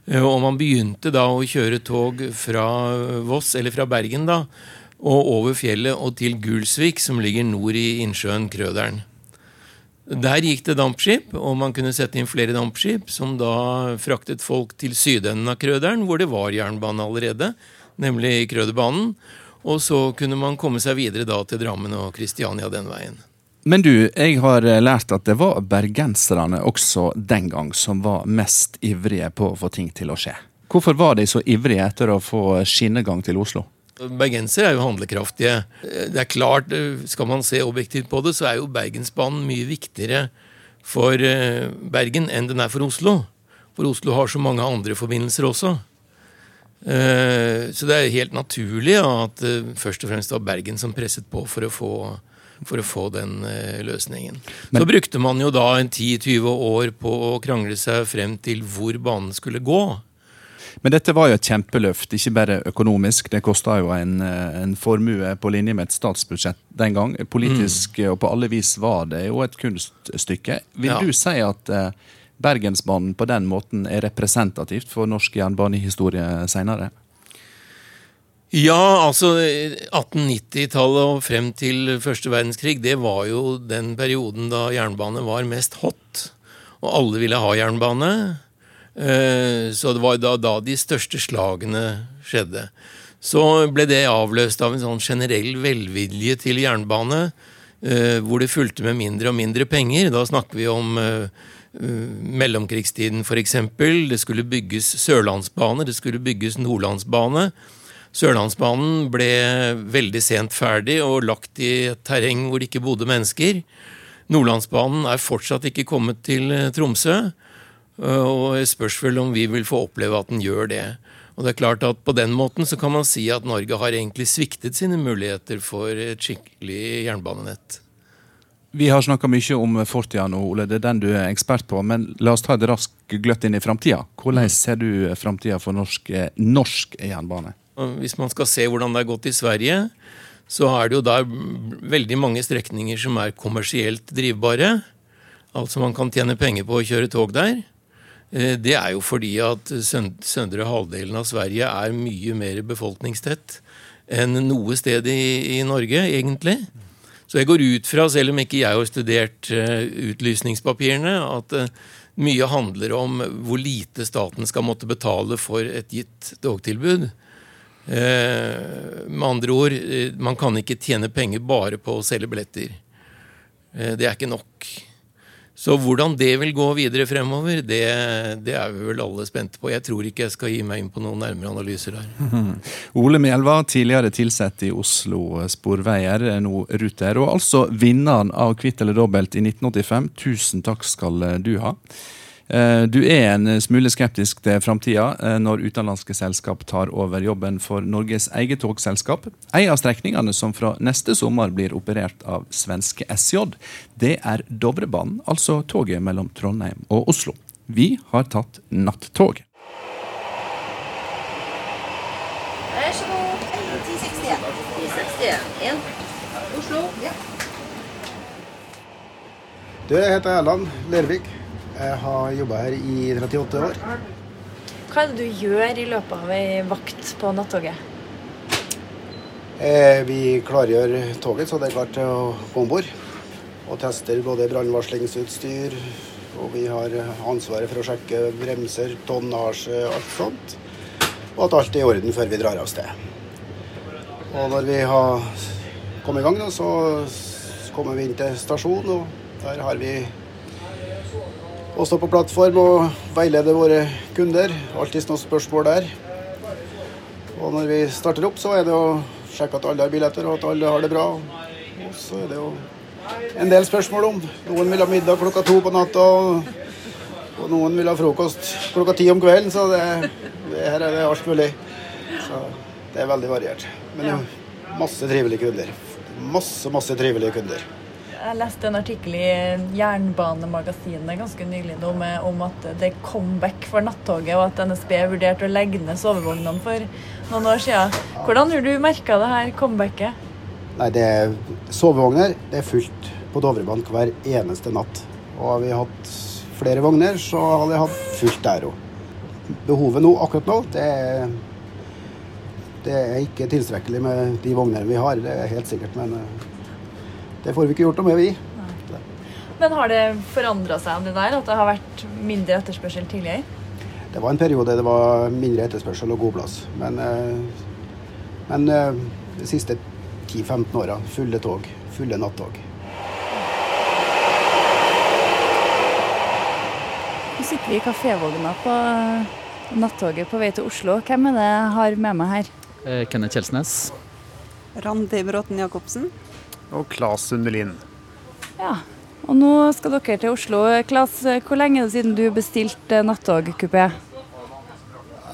eh, Og man begynte da å kjøre tog fra Voss, eller fra Bergen, da, og over fjellet og til Gulsvik, som ligger nord i innsjøen Krøderen. Der gikk det dampskip, og man kunne sette inn flere dampskip, som da fraktet folk til sydenden av Krøderen, hvor det var jernbane allerede, nemlig Krøderbanen. Og så kunne man komme seg videre da til Drammen og Kristiania den veien. Men du, jeg har eh, lært at det var bergenserne også den gang som var mest ivrige på å få ting til å skje. Hvorfor var de så ivrige etter å få skinnegang til Oslo? Bergensere er jo handlekraftige. Det er klart, Skal man se objektivt på det, så er jo Bergensbanen mye viktigere for eh, Bergen enn den er for Oslo. For Oslo har så mange andre forbindelser også. Eh, Så det er helt naturlig at det først og fremst var Bergen som presset på for å få, for å få den løsningen. løsningen. Så brukte man jo da en 10-20 år på å krangle seg frem til hvor banen skulle gå. Men dette var jo et kjempeløft, ikke bare økonomisk. Det kosta jo en, eh, en formue på linje med et statsbudsjett den gang. Politisk og på alle vis var det jo et kunststykke. Vil Ja. du si at eh, Bergensbanen på den måten er representativt for norsk jernbanehistorie seinere? Ja, altså 1890-tallet og frem til første verdenskrig, det var jo den perioden da jernbane var mest hot. Og alle ville ha jernbane. Eh, Så det var da, da de største slagene skjedde. Så ble det avløst av en sånn generell velvilje til jernbane, eh, hvor det fulgte med mindre og mindre penger. Da snakker vi om eh, mellomkrigstiden f.eks. Det skulle bygges sørlandsbane, det skulle bygges nordlandsbane. Sørlandsbanen ble veldig sent ferdig og lagt i et terreng hvor det ikke bodde mennesker. Nordlandsbanen er fortsatt ikke kommet til eh, Tromsø, eh, og det spørs vel om vi vil få oppleve at den gjør det. Og det er klart at På den måten så kan man si at Norge har egentlig sviktet sine muligheter for et skikkelig jernbanenett. Vi har snakka mye om fortida nå, Ole. Det er den du er ekspert på. Men la oss ta et raskt gløtt inn i framtida. Hvordan ser du framtida for norsk, eh, norsk jernbane? Hvis man skal se hvordan det har gått i Sverige, så er det jo der veldig mange strekninger som er kommersielt drivbare. Altså man kan tjene penger på å kjøre tog der. Eh, Det er jo fordi at søndre halvdelen av Sverige er mye mer befolkningstett enn noe sted i, i Norge, egentlig. Så jeg går ut fra, selv om ikke jeg har studert eh, utlysningspapirene, at eh, mye handler om hvor lite staten skal måtte betale for et gitt togtilbud. Eh, med andre ord, man kan ikke tjene penger bare på å selge billetter. Det er ikke nok. Så hvordan det vil gå videre fremover, det, det er vi vel alle spente på. Jeg tror ikke jeg skal gi meg inn på noen nærmere analyser her. Ole Mjelva, tidligere tilsatt i Oslo Sporveier, er nå Ruter, og altså vinneren av Kvitt eller dobbelt i 1985. Tusen takk skal du ha. Eh, Du er en smule skeptisk til framtida eh, når utenlandske selskap tar over jobben for Norges eget togselskap. En av strekningene som fra neste sommer blir operert av svenske SJ, det er Dovrebanen, altså toget mellom Trondheim og Oslo. Vi har tatt nattog. Vær så god. 1061. 1061. Oslo. Ja. Du, jeg heter Erland Lervik. Jeg har jobba her i 38 år. Hva er det du gjør i løpet av ei vakt på nattoget? Eh, Vi klargjør toget så det er klart til å gå om bord. Og tester både brannvarslingsutstyr, og vi har ansvaret for å sjekke bremser, tonnasje, alt sånt. Og at alt er i orden før vi drar av sted. Og når vi har kommet i gang, da, så kommer vi inn til stasjonen, og der har vi å stå på plattform og veilede våre kunder. Alltid noen spørsmål der. Og når vi starter opp, så er det å sjekke at alle har billetter og at alle har det bra. Og så er det jo en del spørsmål om. Noen vil ha middag klokka to på natta, og, noen vil ha frokost klokka ti om kvelden. Så det, det, her er det alt mulig. Så det er veldig variert. Men er masse trivelige kunder. Masse, masse trivelige kunder. Jeg leste en artikkel i Jernbanemagasinet ganske nylig om, om at det er comeback for nattoget, og at NSB vurderte å legge ned sovevognene for noen år siden. Hvordan har du merka det her comebacket? Nei, det er sovevogner. Det er fullt på Dovrebanen hver eneste natt. Og har vi hatt flere vogner, så hadde jeg hatt fullt der òg. Behovet nå, akkurat nå, det er, det er ikke tilstrekkelig med de vognene vi har, det er helt sikkert. Men det får vi ikke gjort noe med, vi. Men har det forandra seg det der, at det har vært mindre etterspørsel tidligere? Det var en periode det var mindre etterspørsel og god plass. Men, eh, men eh, de siste 10-15 åra fulle tog. Fulle nattog. Nå sitter vi i kafévogna på nattoget på vei til Oslo. Hvem er det jeg har med meg her? Eh, Kenneth Kjelsnes. Randi Bråten Jacobsen. Og Claes Sundelin. Ja, og nå skal dere til Oslo. Klas, hvor lenge er det siden du bestilte nattogkupé?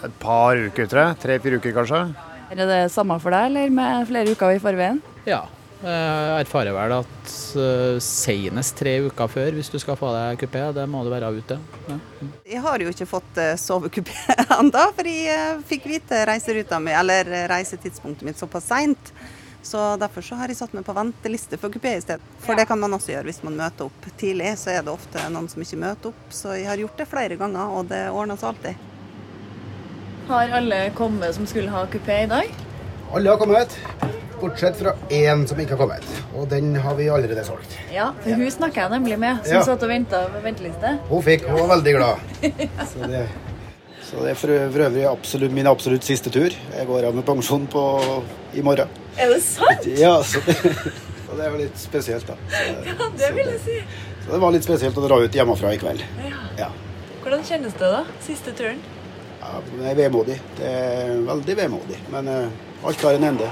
Et par uker, tror jeg. Tre-fire uker, kanskje. Er det samme for deg, eller med flere uker i forveien? Ja. Jeg erfarer vel at uh, senest tre uker før, hvis du skal få deg kupé, det må du være ute. Ja. Jeg har jo ikke fått uh, sovekupé ennå, for jeg fikk vite reiseruta mi, eller reisetidspunktet mitt såpass seint. Så derfor så har jeg satt meg på venteliste for kupé i stedet. For det kan man også gjøre hvis man møter opp tidlig. Så er det ofte noen som ikke møter opp. Så jeg har gjort det flere ganger, og det ordner seg alltid. Har alle kommet som skulle ha kupé i dag? Alle har kommet, bortsett fra én som ikke har kommet. Og den har vi allerede solgt. Ja, for hun snakka jeg nemlig med, som Ja. satt og venta på venteliste. Hun fikk, hun var veldig glad. Så det, så det er for, øvrig absolutt, min absolutt siste tur. Jeg går av med pensjon på, i morgen. Er det sant? Ja, så det, så det er jo litt spesielt, da. Så, Ja, det vil jeg si. så det var litt spesielt å dra ut hjemmefra i kveld. Ja. Hvordan kjennes det, da? Siste turen? Ja, det er vemodig. Det er veldig vemodig. Men uh, alt har en ende.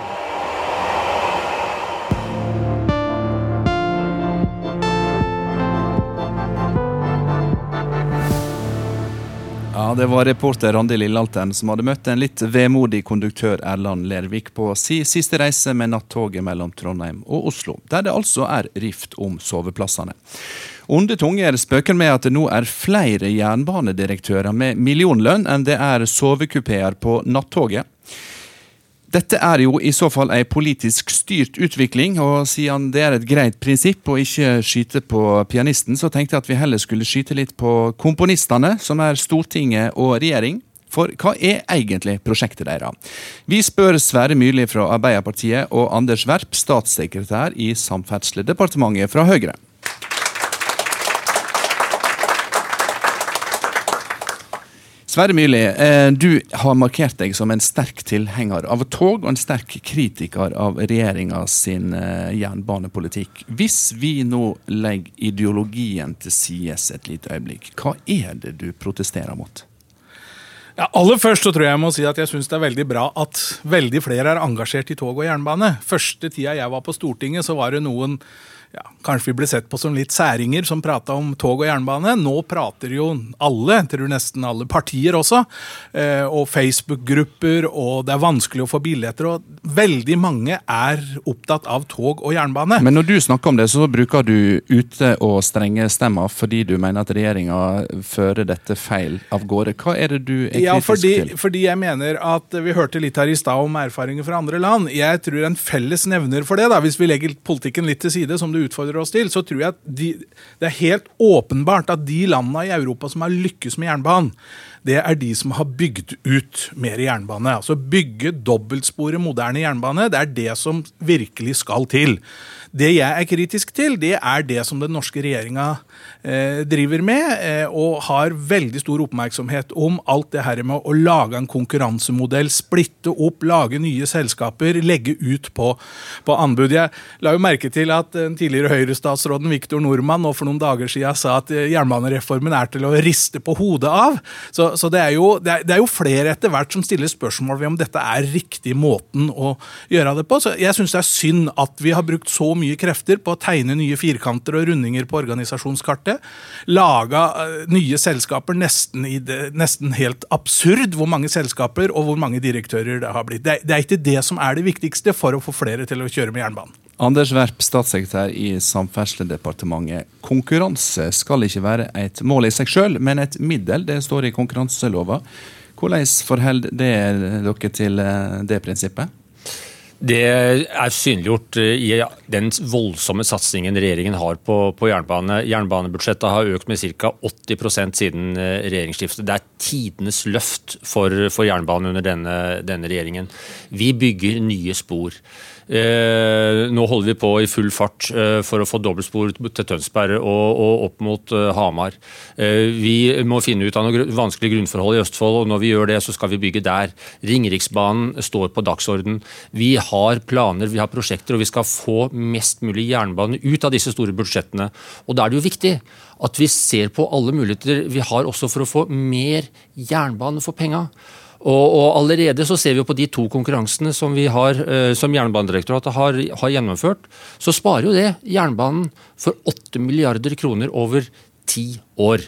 Ja, Det var reporter Randi Lillealteren som hadde møtt en litt vemodig konduktør Erland Lervik på si siste reise med nattoget mellom Trondheim og Oslo, der det altså er rift om soveplassene. Onde tunger spøker med at det nå er flere jernbanedirektører med millionlønn enn det er sovekupeer på nattoget. Dette er jo i så fall ei politisk styrt utvikling, og siden det er et greit prinsipp å ikke skyte på pianisten, så tenkte jeg at vi heller skulle skyte litt på komponistene, som er Stortinget og regjering. For hva er egentlig prosjektet deres? Vi spør Sverre Myrli fra Arbeiderpartiet og Anders Werp, statssekretær i Samferdselsdepartementet fra Høyre. Sverre Myrli, eh, du har markert deg som en sterk tilhenger av tog og en sterk kritiker av regjeringa sin eh, jernbanepolitikk. Hvis vi nå legger ideologien til side et lite øyeblikk, hva er det du protesterer mot? Ja, aller først så tror jeg jeg må si at jeg syns det er veldig bra at veldig flere er engasjert i tog og jernbane. Første tida jeg var på Stortinget, så var det noen ja, Kanskje vi ble sett på som litt særinger som prata om tog og jernbane. Nå prater jo alle, tror nesten alle partier også, eh, og Facebook-grupper, og det er vanskelig å få billetter. og Veldig mange er opptatt av tog og jernbane. Men når du snakker om det, så bruker du ute- og strenge stemmer fordi du mener at regjeringa fører dette feil av gårde. Hva er det du er kritisk Ja, fordi, til? fordi jeg mener at Vi hørte litt her i stad om erfaringer fra andre land. Jeg tror en felles nevner for det, da, hvis vi legger politikken litt til side, som du utfordrer oss til, så tror jeg at de, det er helt åpenbart at de landene i Europa som har lykkes med jernbanen, det er de som har bygd ut mer jernbane. Altså bygge dobbeltsporet moderne jernbane. Det er det som virkelig skal til. Det jeg er kritisk til, det er det som den norske regjeringa eh, driver med, eh, og har veldig stor oppmerksomhet om alt det her med å lage en konkurransemodell, splitte opp, lage nye selskaper, legge ut på, på anbud. Jeg la jo merke til at den tidligere Høyre-statsråden Viktor Nordmann nå for noen dager siden sa at eh, jernbanereformen er til å riste på hodet av. Så, så det, er jo, det, er, det er jo flere etter hvert som stiller spørsmål ved om dette er riktig måten å gjøre det på. Så jeg syns det er synd at vi har brukt så mye krefter på å tegne nye firkanter og rundinger på organisasjonskartet. Laga eh, nye selskaper nesten, det, nesten helt absurd hvor mange selskaper og hvor mange direktører det har blitt. Det, det er ikke det som er det viktigste for å få flere til å kjøre med jernbanen. Anders Werp, statssekretær i Samferdselsdepartementet. Konkurranse skal ikke være et mål i seg sjøl, men et middel. Det står i konkurranselova. Hvordan forholder dere til eh, det prinsippet? Det er synliggjort eh, i den voldsomme satsingen regjeringen har på, på jernbane. Jernbanebudsjettet har økt med ca. 80 siden eh, regjeringsskiftet. Det er tidenes løft for, for jernbanen under denne, denne regjeringen. Vi bygger nye spor. Eh, nå holder vi på i full fart eh, for å få dobbeltspor til Tønsberg og, og opp mot eh, Hamar. Eh, vi må finne ut av noen vanskelige grunnforhold i Østfold, og når vi gjør det, så skal vi bygge der. Ringeriksbanen står på dagsorden. Vi har planer, vi har prosjekter, og vi skal få mest mulig jernbane ut av disse store budsjettene. Og Da er det jo viktig at vi ser på alle muligheter vi har også for å få mer jernbane for penga. Og, og, Allerede så ser vi på de to konkurransene som, vi har, eh, som Jernbanedirektoratet har, har, gjennomført, så sparer jo det jernbanen for 8 milliarder kroner over ti år.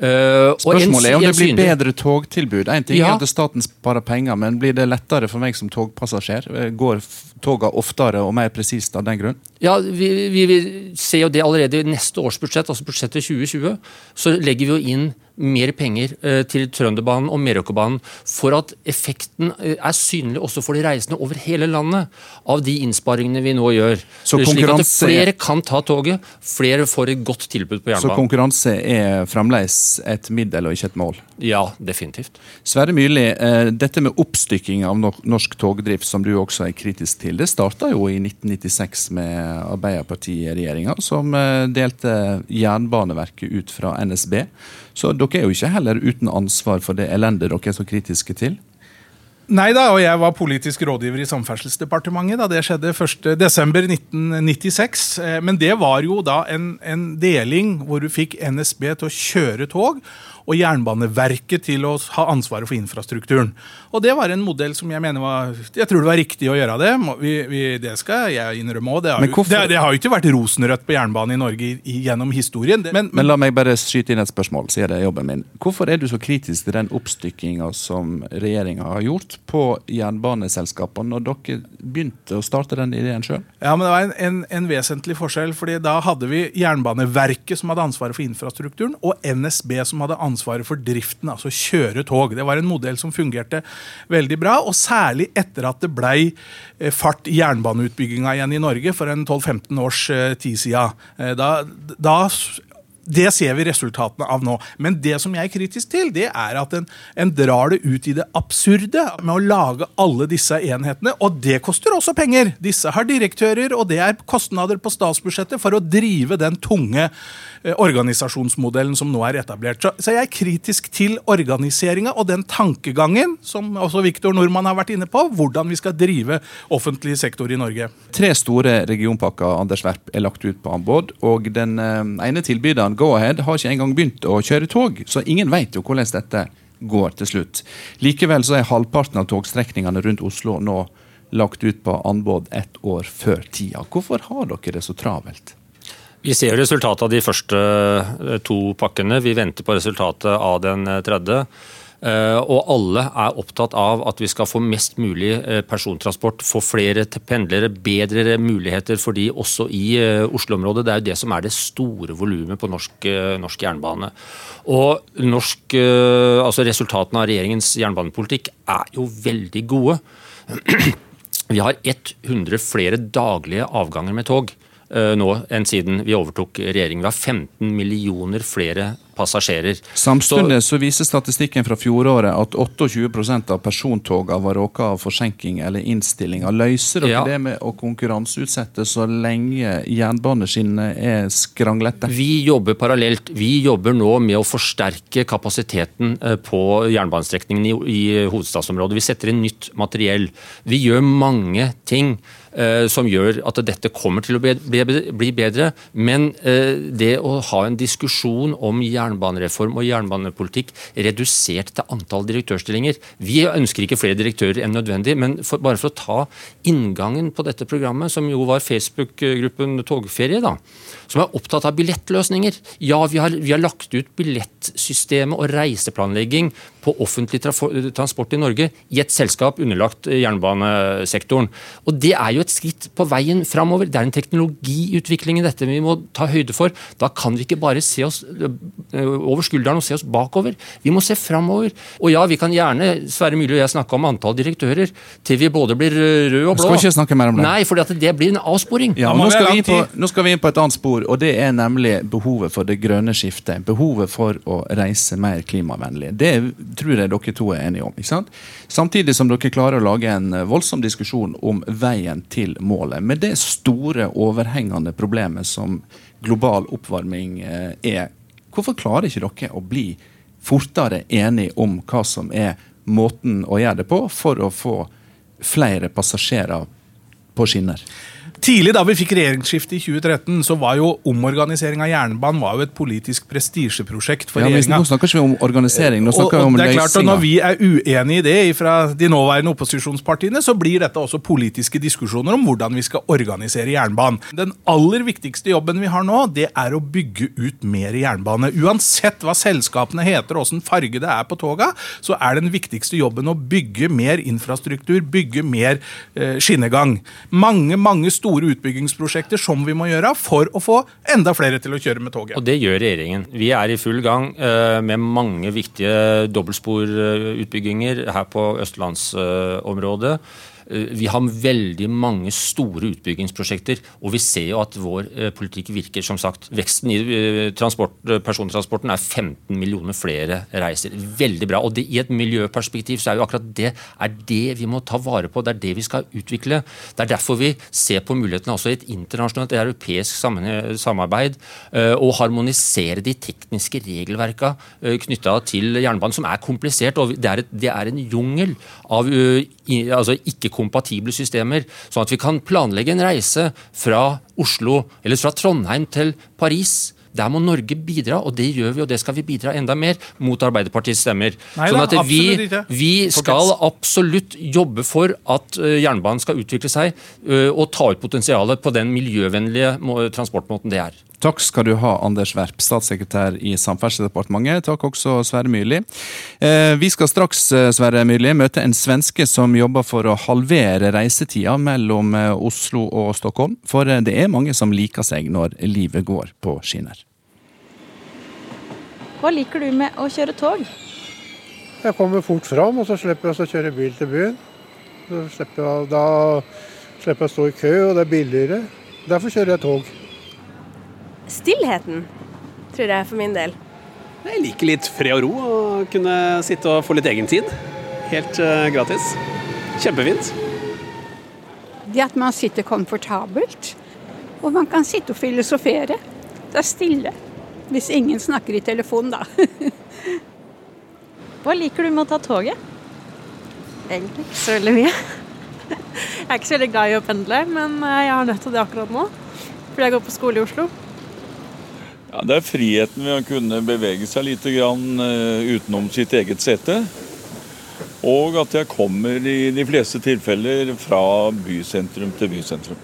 Uh, Spørsmålet er om det blir bedre togtilbud. En ting ja. er at staten sparer penger, men blir det lettere for meg som togpassasjer? Eh, går togene oftere og mer presist av den grunn? Ja, vi, vi, vi ser jo det allerede i neste års budsjett, altså budsjettet 2020. Så legger vi jo inn mer penger eh, til Trønderbanen og Meråkerbanen for at effekten eh, er synlig også for de reisende over hele landet av de innsparingene vi nå gjør. Så Slik at flere kan ta toget, flere får et godt tilbud på jernbanen. Så konkurranse er fremdeles et middel og ikke et mål? Ja, definitivt. Sverre Myrli, eh, dette med oppstykking av norsk togdrift, som du også er kritisk til, det starta jo i 1996 med Arbeiderpartiet-regjeringa, som delte Jernbaneverket ut fra NSB. Så dere er jo ikke heller uten ansvar for det elendet dere er så kritiske til? Nei da, og jeg var politisk rådgiver i Samferdselsdepartementet da det skjedde 1.12.1996. Eh, men det var jo da en, en deling hvor du fikk NSB til å kjøre tog og Jernbaneverket til å ha ansvaret for infrastrukturen. Og det var en modell som jeg mener var Jeg tror det var riktig å gjøre det. Vi, vi, det skal jeg innrømme òg. Det, det, det, har jo ikke vært rosenrødt på jernbane i Norge gjennom historien. Men, men, la meg bare skyte inn et spørsmål, sier det er jobben min. Hvorfor er du så kritisk til den oppstykkinga som regjeringa har gjort på jernbaneselskapene, når dere begynte å starte den ideen sjøl? Ja, men det var en, en, en vesentlig forskjell. fordi da hadde vi Jernbaneverket som hadde ansvaret for infrastrukturen, og NSB som hadde ansvaret for driften, altså kjøre tog. Det var en modell som fungerte veldig bra. Og særlig etter at det blei eh, fart i jernbaneutbygginga igjen i Norge for en 12-15 års eh, tid siden. Eh, da, da det ser vi resultatene av nå. Men det som jeg er kritisk til, det er at en, en, drar det ut i det absurde med å lage alle disse enhetene. Og det koster også penger. Disse har direktører, og det er kostnader på statsbudsjettet for å drive den tunge eh, organisasjonsmodellen som nå er etablert. Så, så jeg er kritisk til organiseringa og den tankegangen som også Viktor Nordmann har vært inne på, hvordan vi skal drive offentlig sektor i Norge. Tre store regionpakker Anders Werp, er lagt ut på anbud, og den eh, ene tilbyderen Go-Ahead har ikke engang begynt å kjøre tog, så ingen vet jo hvordan dette går til slutt. Likevel så er halvparten av togstrekningene rundt Oslo nå lagt ut på anbud ett år før tida. Hvorfor har dere det så travelt? Vi ser resultatet av de første eh, to pakkene. Vi venter på resultatet av den eh, tredje. Eh, og alle er opptatt av at vi skal få mest mulig eh, persontransport, få flere pendlere, bedre muligheter for de også i eh, Oslo-området. Det er jo det som er det store volumet på norsk, norsk, jernbane. Og norsk, altså resultatene av regjeringens jernbanepolitikk er jo veldig gode. Vi har 100 flere daglige avganger med tog nå enn siden vi overtok regjering. Vi har 15 millioner flere passasjerer. Samtidig så, viser statistikken fra fjoråret at 28% av persontogene var råka av forsinking eller innstillinger. Løser dere ja. det med å konkurranseutsette så lenge jernbaneskinnene er skranglete? Vi jobber parallelt. Vi jobber nå med å forsterke kapasiteten eh, på jernbanestrekningen i, i hovedstadsområdet. Vi setter inn nytt materiell. Vi gjør mange ting som gjør at dette kommer til å bli bedre. Men eh, det å ha en diskusjon om jernbanereform og jernbanepolitikk redusert til antall direktørstillinger. Vi ønsker ikke flere direktører enn nødvendig, men for, bare for å ta inngangen på dette programmet, som jo var Facebook-gruppen Togferie, da, som er opptatt av billettløsninger. Ja, vi har, vi har lagt ut billettsystemet og reiseplanlegging på offentlig transport i Norge i et selskap underlagt jernbanesektoren. Og Det er jo et skritt på veien framover. Det er en teknologiutvikling i dette vi må ta høyde for. Da kan vi ikke bare se oss øh, over skulderen og se oss bakover. Vi må se framover. Og ja, vi kan gjerne, Sverre Myrli og jeg, snakke om antall direktører til vi både blir øh, røde og blå. Skal vi ikke snakke mer om det? Nei, for det blir en avsporing. Ja, nå, skal vi inn på, nå skal vi inn på et annet spor, og det er nemlig behovet for det grønne skiftet. Behovet for å reise mer klimavennlig. Det tror jeg dere to er enige om. ikke sant? Samtidig som dere klarer å lage en voldsom diskusjon om veien til målet. Med det store, overhengende problemet som global oppvarming eh, er. Hvorfor klarer ikke dere å bli fortere enige om hva som er måten å gjøre det på, for å få flere passasjerer på skinner? Tidlig da vi fikk regjeringsskifte i 2013, så var jo omorganisering av jernbanen var jo et politisk prestisjeprosjekt for ja, regjeringa. Nå snakker ikke vi om organisering, nå snakker og, vi om det er klart, og løsninger. Når vi er uenige i det fra de nåværende opposisjonspartiene, så blir dette også politiske diskusjoner om hvordan vi skal organisere jernbanen. Den aller viktigste jobben vi har nå, det er å bygge ut mer jernbane. Uansett hva selskapene heter og åssen farge det er på toga, så er den viktigste jobben å bygge mer infrastruktur, bygge mer eh, skinnegang. Mange, mange store utbyggingsprosjekter som vi må gjøre for å få enda flere til å kjøre med toget. Og det gjør regjeringen. Vi er i full gang eh, med mange viktige dobbeltsporutbygginger her på østlandsområdet. Eh, Vi har veldig mange store utbyggingsprosjekter, og vi ser jo at vår eh, politikk virker. Som sagt, veksten i eh, transport, persontransporten er 15 millioner flere reiser. Veldig bra. Og det, i et miljøperspektiv så er jo akkurat det er det vi må ta vare på. Det er det vi skal utvikle. Det er derfor vi ser på mulighetene også i et internasjonalt europeisk samarbeid, og harmonisere de tekniske regelverka knytta til jernbanen, som er komplisert. og Det er, et, det er en jungel av altså ikke-kompatible systemer. Sånn at vi kan planlegge en reise fra Oslo eller fra Trondheim til Paris. Der må Norge bidra, og det gjør vi, og det skal vi bidra enda mer mot Arbeiderpartiets stemmer. Nei sånn at vi, vi skal absolutt jobbe for at jernbanen skal utvikle seg og ta ut potensialet på den miljøvennlige transportmåten det er. Takk skal du ha, Anders Werp, statssekretær i Samferdselsdepartementet. Takk også Sverre Myrli. Eh, vi skal straks eh, Sverre Myrli, møte en svenske som jobber for å halvere reisetida mellom eh, Oslo og Stockholm. For det er mange som liker seg når livet går på skinner. Hva liker du med å kjøre tog? Jeg kommer fort fram, og så slipper jeg å kjøre bil til byen. Slipper jeg, da slipper jeg å stå i kø, og det er billigere. Derfor kjører jeg tog. Stillheten, tror jeg, for min del. Jeg liker litt fred og ro og kunne sitte og få litt egen tid. Helt uh, gratis. Kjempefint. Det at man sitter komfortabelt, og man kan sitte og filosofere. Det er stille. Hvis ingen snakker i telefon, da. Hva liker du med å ta toget? Egentlig ikke så veldig mye. Jeg er ikke så veldig glad i å pendle, men eh, jeg har nødt til det akkurat nå. Fordi jeg går på skole i Oslo. Ja, det er friheten ved å kunne bevege seg litt grann, eh, utenom sitt eget sete. Og at jeg kommer i de fleste tilfeller fra bysentrum til bysentrum.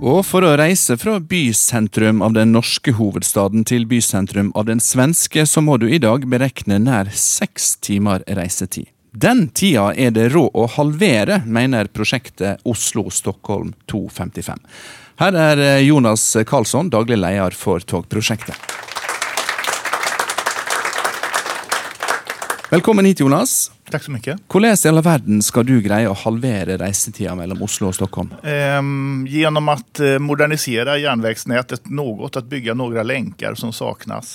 Og for å reise fra bysentrum av den norske hovedstaden til bysentrum av den svenske, så må du i dag berekne nær seks timer reisetid. Den tida er det råd å halvere, mener prosjektet Oslo-Stockholm 255. Her er eh, Jonas Karlsson, daglig leder for togprosjektet. Velkommen hit, Jonas. Takk så mye. Hvordan i all verden skal du greie å halvere reisetida mellom Oslo og Stockholm? Ehm, genom å modernisere modernisera noe, å bygge noen lenker som savnes.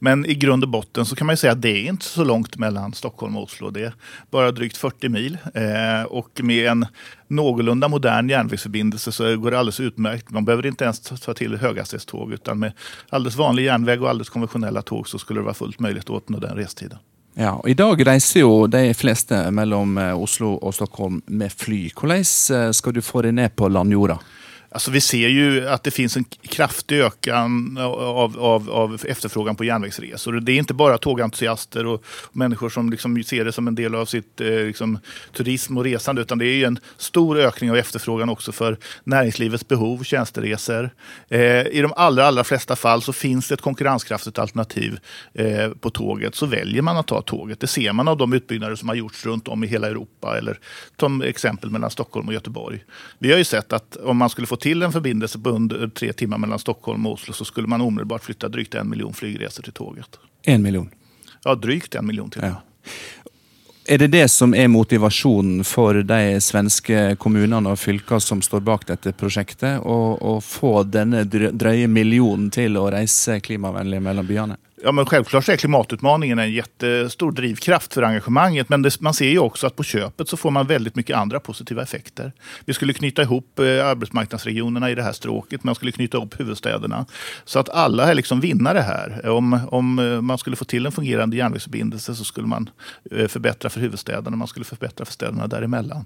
Men i grunn og botten kan man jo si at det er ikke så langt mellom Stockholm og Oslo. Det er bare drygt 40 mil. Eh, og med en noenlunde modern järnvägsförbindelse så går det alldeles utmärkt. Man behøver ikke ens ta- til høyhastighetstog. utan med alldeles vanlig järnväg og alldeles konvensjonelle tog så skulle det være fullt mulig å oppnå den restiden. Ja, og I dag reiser jo de fleste mellom eh, Oslo og Stockholm med fly. Hvordan eh, skal du få deg ned på landjorda? Alltså vi ser ju att det finns en kraftig ökan av, av, av efterfrågan på järnvägsresor. Det är inte bara tågentusiaster och människor som liksom ser det som en del av sitt eh, liksom, turism och resande, utan det är en stor ökning av efterfrågan också för näringslivets behov, tjänsteresor. Eh, I de allra, allra flesta fall så finns det ett konkurrenskraftigt alternativ eh, på tåget, så väljer man att ta tåget. Det ser man av de utbyggnader som har gjorts runt om i hela Europa, eller som exempel mellan Stockholm och Göteborg. Vi har ju sett att om man skulle få till en förbindelse på under tre timmar mellan Stockholm och Oslo så skulle man omedelbart flytta drygt en miljon flygresor till tåget. En miljon? Ja, drygt en miljon til. Ja. Er det det som er motivasjonen for de svenske kommunene og fylkene som står bak dette prosjektet? Å, få denne drøye millionen til å reise klimavennlig mellom byene? Ja, men självklart så är klimatutmaningen en jättestor drivkraft för engagemanget. Men det, man ser ju också att på köpet så får man väldigt mycket andra positiva effekter. Vi skulle knyta ihop eh, arbetsmarknadsregionerna i det här stråket. Man skulle knyta ihop huvudstäderna. Så att alla är liksom vinnare här. Om, om eh, man skulle få till en fungerande järnvägsförbindelse så skulle man eh, förbättra för huvudstäderna. Man skulle förbättra för städerna däremellan.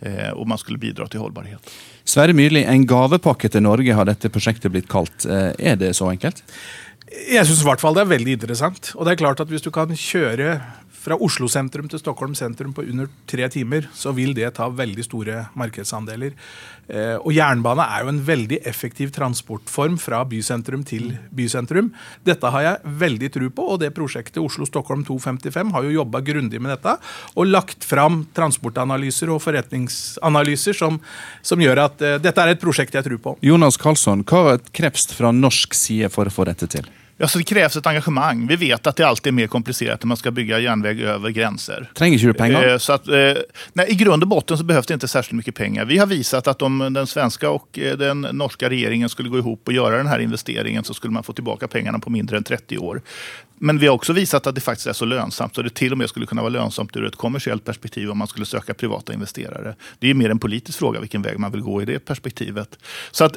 Eh, och man skulle bidra till hållbarhet. Sverre Myrli, en gavepakke til Norge har dette prosjektet blitt kalt. Eh, er det så enkelt? Jeg syns i hvert fall det er veldig interessant. Og det er klart at hvis du kan kjøre fra Oslo sentrum til Stockholm sentrum på under tre timer, så vil det ta veldig store markedsandeler. Eh, og jernbane er jo en veldig effektiv transportform fra bysentrum til bysentrum. Dette har jeg veldig tro på, og det prosjektet Oslo-Stockholm 255 har jo jobba grundig med dette og lagt fram transportanalyser og forretningsanalyser som, som gjør at uh, dette er et prosjekt jeg tror på. Jonas Karlsson, hva er et kreves fra norsk side for å få dette til? Ja, det krävs ett engagemang. Vi vet att det alltid är mer komplicerat när man ska bygga järnväg över gränser. Tränger du pengar? Eh, så att, eh, nej, I grund och botten så behövs det inte särskilt mycket pengar. Vi har visat att om den svenska och eh, den norska regeringen skulle gå ihop och göra den här investeringen så skulle man få tillbaka pengarna på mindre än 30 år. Men vi har också visat att det faktiskt är så lönsamt så det till och med skulle kunna vara lönsamt ur ett kommersiellt perspektiv om man skulle söka privata investerare. Det är mer en politisk fråga vilken väg man vill gå i det perspektivet. Så att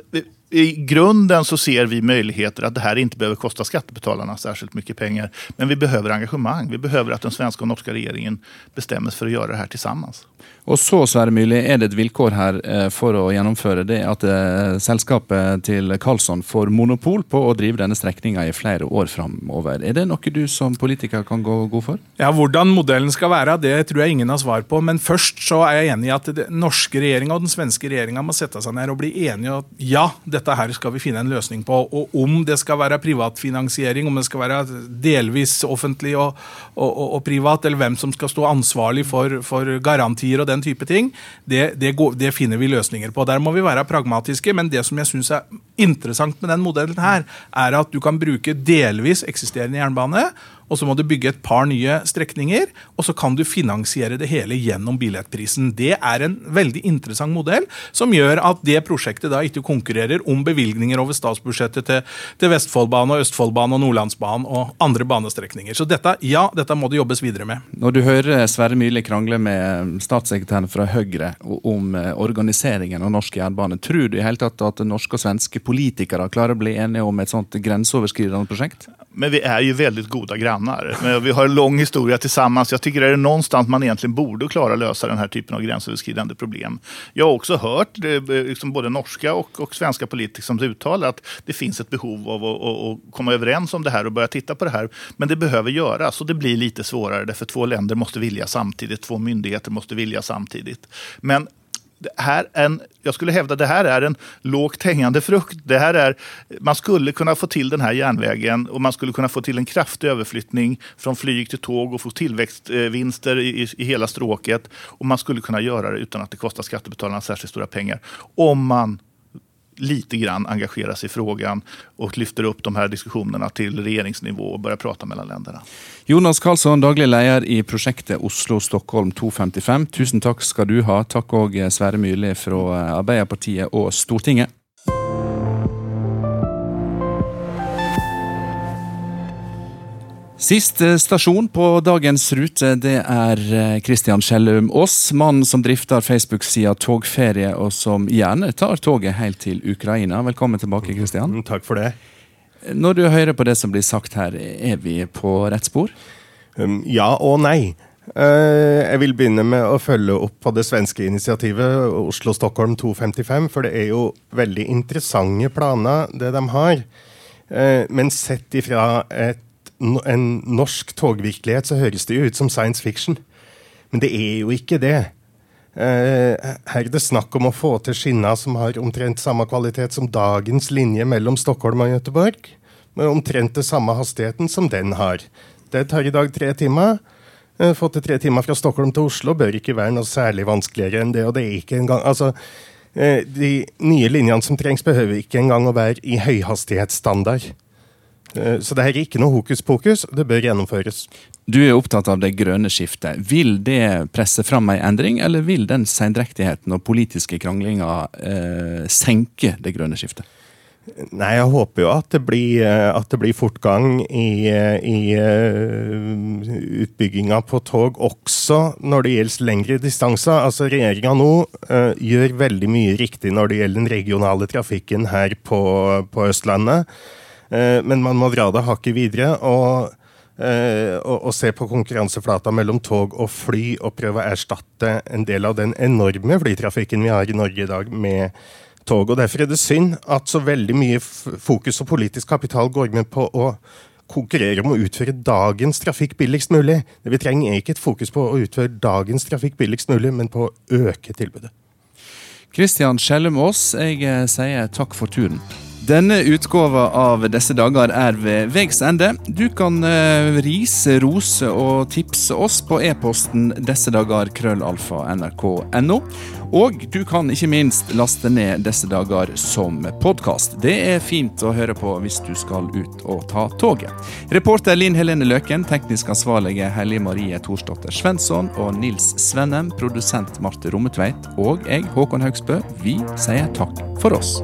i grunden så ser vi möjligheter att det här inte behöver kosta skattebetalarna särskilt mycket pengar. Men vi behöver engagemang. Vi behöver att den svenska och norska regeringen bestämmer sig för att göra det här tillsammans. Og så Sverre Myrli, er det et vilkår her eh, for å gjennomføre det at eh, selskapet til Karlsson får monopol på å drive denne strekninga i flere år framover. Er det noe du som politiker kan gå god for? Ja, Hvordan modellen skal være, det tror jeg ingen har svar på. Men først så er jeg enig i at den norske regjeringa og den svenske regjeringa må sette seg ned og bli enige at ja, dette her skal vi finne en løsning på. Og om det skal være privatfinansiering, om det skal være delvis offentlig og, og, og, og privat, eller hvem som skal stå ansvarlig for, for garantier og den type ting, det, det, går, det, finner vi løsninger på. Der må vi være pragmatiske, men det som jeg syns er interessant med den modellen her, er at du kan bruke delvis eksisterende jernbane og så må du bygge et par nye strekninger, og så kan du finansiere det hele gjennom billettprisen. Det er en veldig interessant modell som gjør at det prosjektet da ikke konkurrerer om bevilgninger over statsbudsjettet til, til Vestfoldbanen og Østfoldbanen og Nordlandsbanen og andre banestrekninger. Så dette, ja, dette må det jobbes videre med. Når du hører Sverre Myrli krangle med statssekretæren fra Høyre om eh, organiseringen av norsk jernbane, tror du i hele tatt at norske og svenske politikere klarer å bli enige om et sånt grenseoverskridende prosjekt? Men vi er jo veldig gode goda grannar. Vi har en lång historia tillsammans. Jag tycker det är någonstans man egentligen borde klara lösa den här typen av gränsöverskridande problem. Jag har också hört eh, liksom både norska och, och svenska politiker som uttalar att det finns ett behov av att, att, komma överens om det här och börja titta på det här. Men det behöver göras och det blir lite svårare därför två länder måste vilja samtidigt, två myndigheter måste vilja samtidigt. Men en, jag skulle hävda det här är en lågt hängande frukt. Det här är, man skulle kunna få till den här järnvägen och man skulle kunna få till en kraftig överflyttning från flyg till tåg och få tillväxtvinster i, i hela stråket. Och man skulle kunna göra det utan att det kostar skattebetalarna särskilt stora pengar. Om man lite grann engagerar sig i frågan och lyfter upp de här diskussionerna till regeringsnivå och börjar prata mellan länderna. Jonas Karlsson, daglig leder i prosjektet Oslo-Stockholm 255. Tusen takk skal du ha. Takk òg Sverre Myrli fra Arbeiderpartiet og Stortinget. Siste stasjon på dagens rute det er Kristian Kjellum Skjellum Aas. Mannen som drifter Facebook-sida Togferie, og som gjerne tar toget helt til Ukraina. Velkommen tilbake, Kristian. Mm, takk for det. Når du hører på det som blir sagt her, er vi på rett spor? Um, ja og nei. Eh, Jeg vil begynne med å følge opp på det svenske initiativet Oslo-Stockholm 255, for det er jo veldig interessante planer, det de har. Eh, Men sett ifra et, en norsk togvirkelighet så høres det jo ut som science fiction. Men det er jo ikke det. Eh, Her er det snakk om å få til skinner som har omtrent samme kvalitet som dagens linje mellom Stockholm og Göteborg, med omtrent det samme hastigheten som den har. Det tar i dag tre timer. Eh, Få til tre timer fra Stockholm til Oslo bør ikke være noe særlig vanskeligere enn det. og det er ikke engang, altså, eh, De nye linjene som trengs, behøver ikke engang å være i høyhastighetsstandard. Eh, Så det her er ikke noe hokus pokus, det bør gjennomføres. Du er opptatt av det grønne skiftet. Vil det presse fram ei endring, eller vil den sendrektigheten og politiske kranglinga eh, senke det grønne skiftet? Nei, jeg håper jo at det blir, eh, at det blir fortgang i, eh, i utbygginga på tog, også når det gjelder lengre distanser. Altså, Regjeringa nå uh, gjør veldig mye riktig når det gjelder den regionale trafikken her på, på Østlandet. Eh, men man må dra det hakket videre. eh, og, og se på konkurranseflata mellom tog og fly, og prøve å erstatte en del av den enorme flytrafikken vi har i Norge i dag, med tog. Og Derfor er det synd at så veldig mye fokus og politisk kapital går med på å konkurrere om å utføre dagens trafikk billigst mulig. Det vi trenger er ikke et fokus på å utføre dagens trafikk billigst mulig, men på å øke tilbudet. Kristian Skjellum Aas, jeg eh, sier takk for turen. Denne utgåva av Disse dager er ved veis ende. Du kan eh, rise, rose og tipse oss på e-posten disse dager krøllalfa. Og du kan ikke minst laste ned Disse dager som podkast. Det er fint å høre på hvis du skal ut og ta toget. Reporter Linn Helene Løken, teknisk ansvarlige Hellige Marie Thorsdotter Svensson og Nils Svennem, produsent Marte Rommetveit og jeg, Håkon Haugsbø, vi sier takk for oss.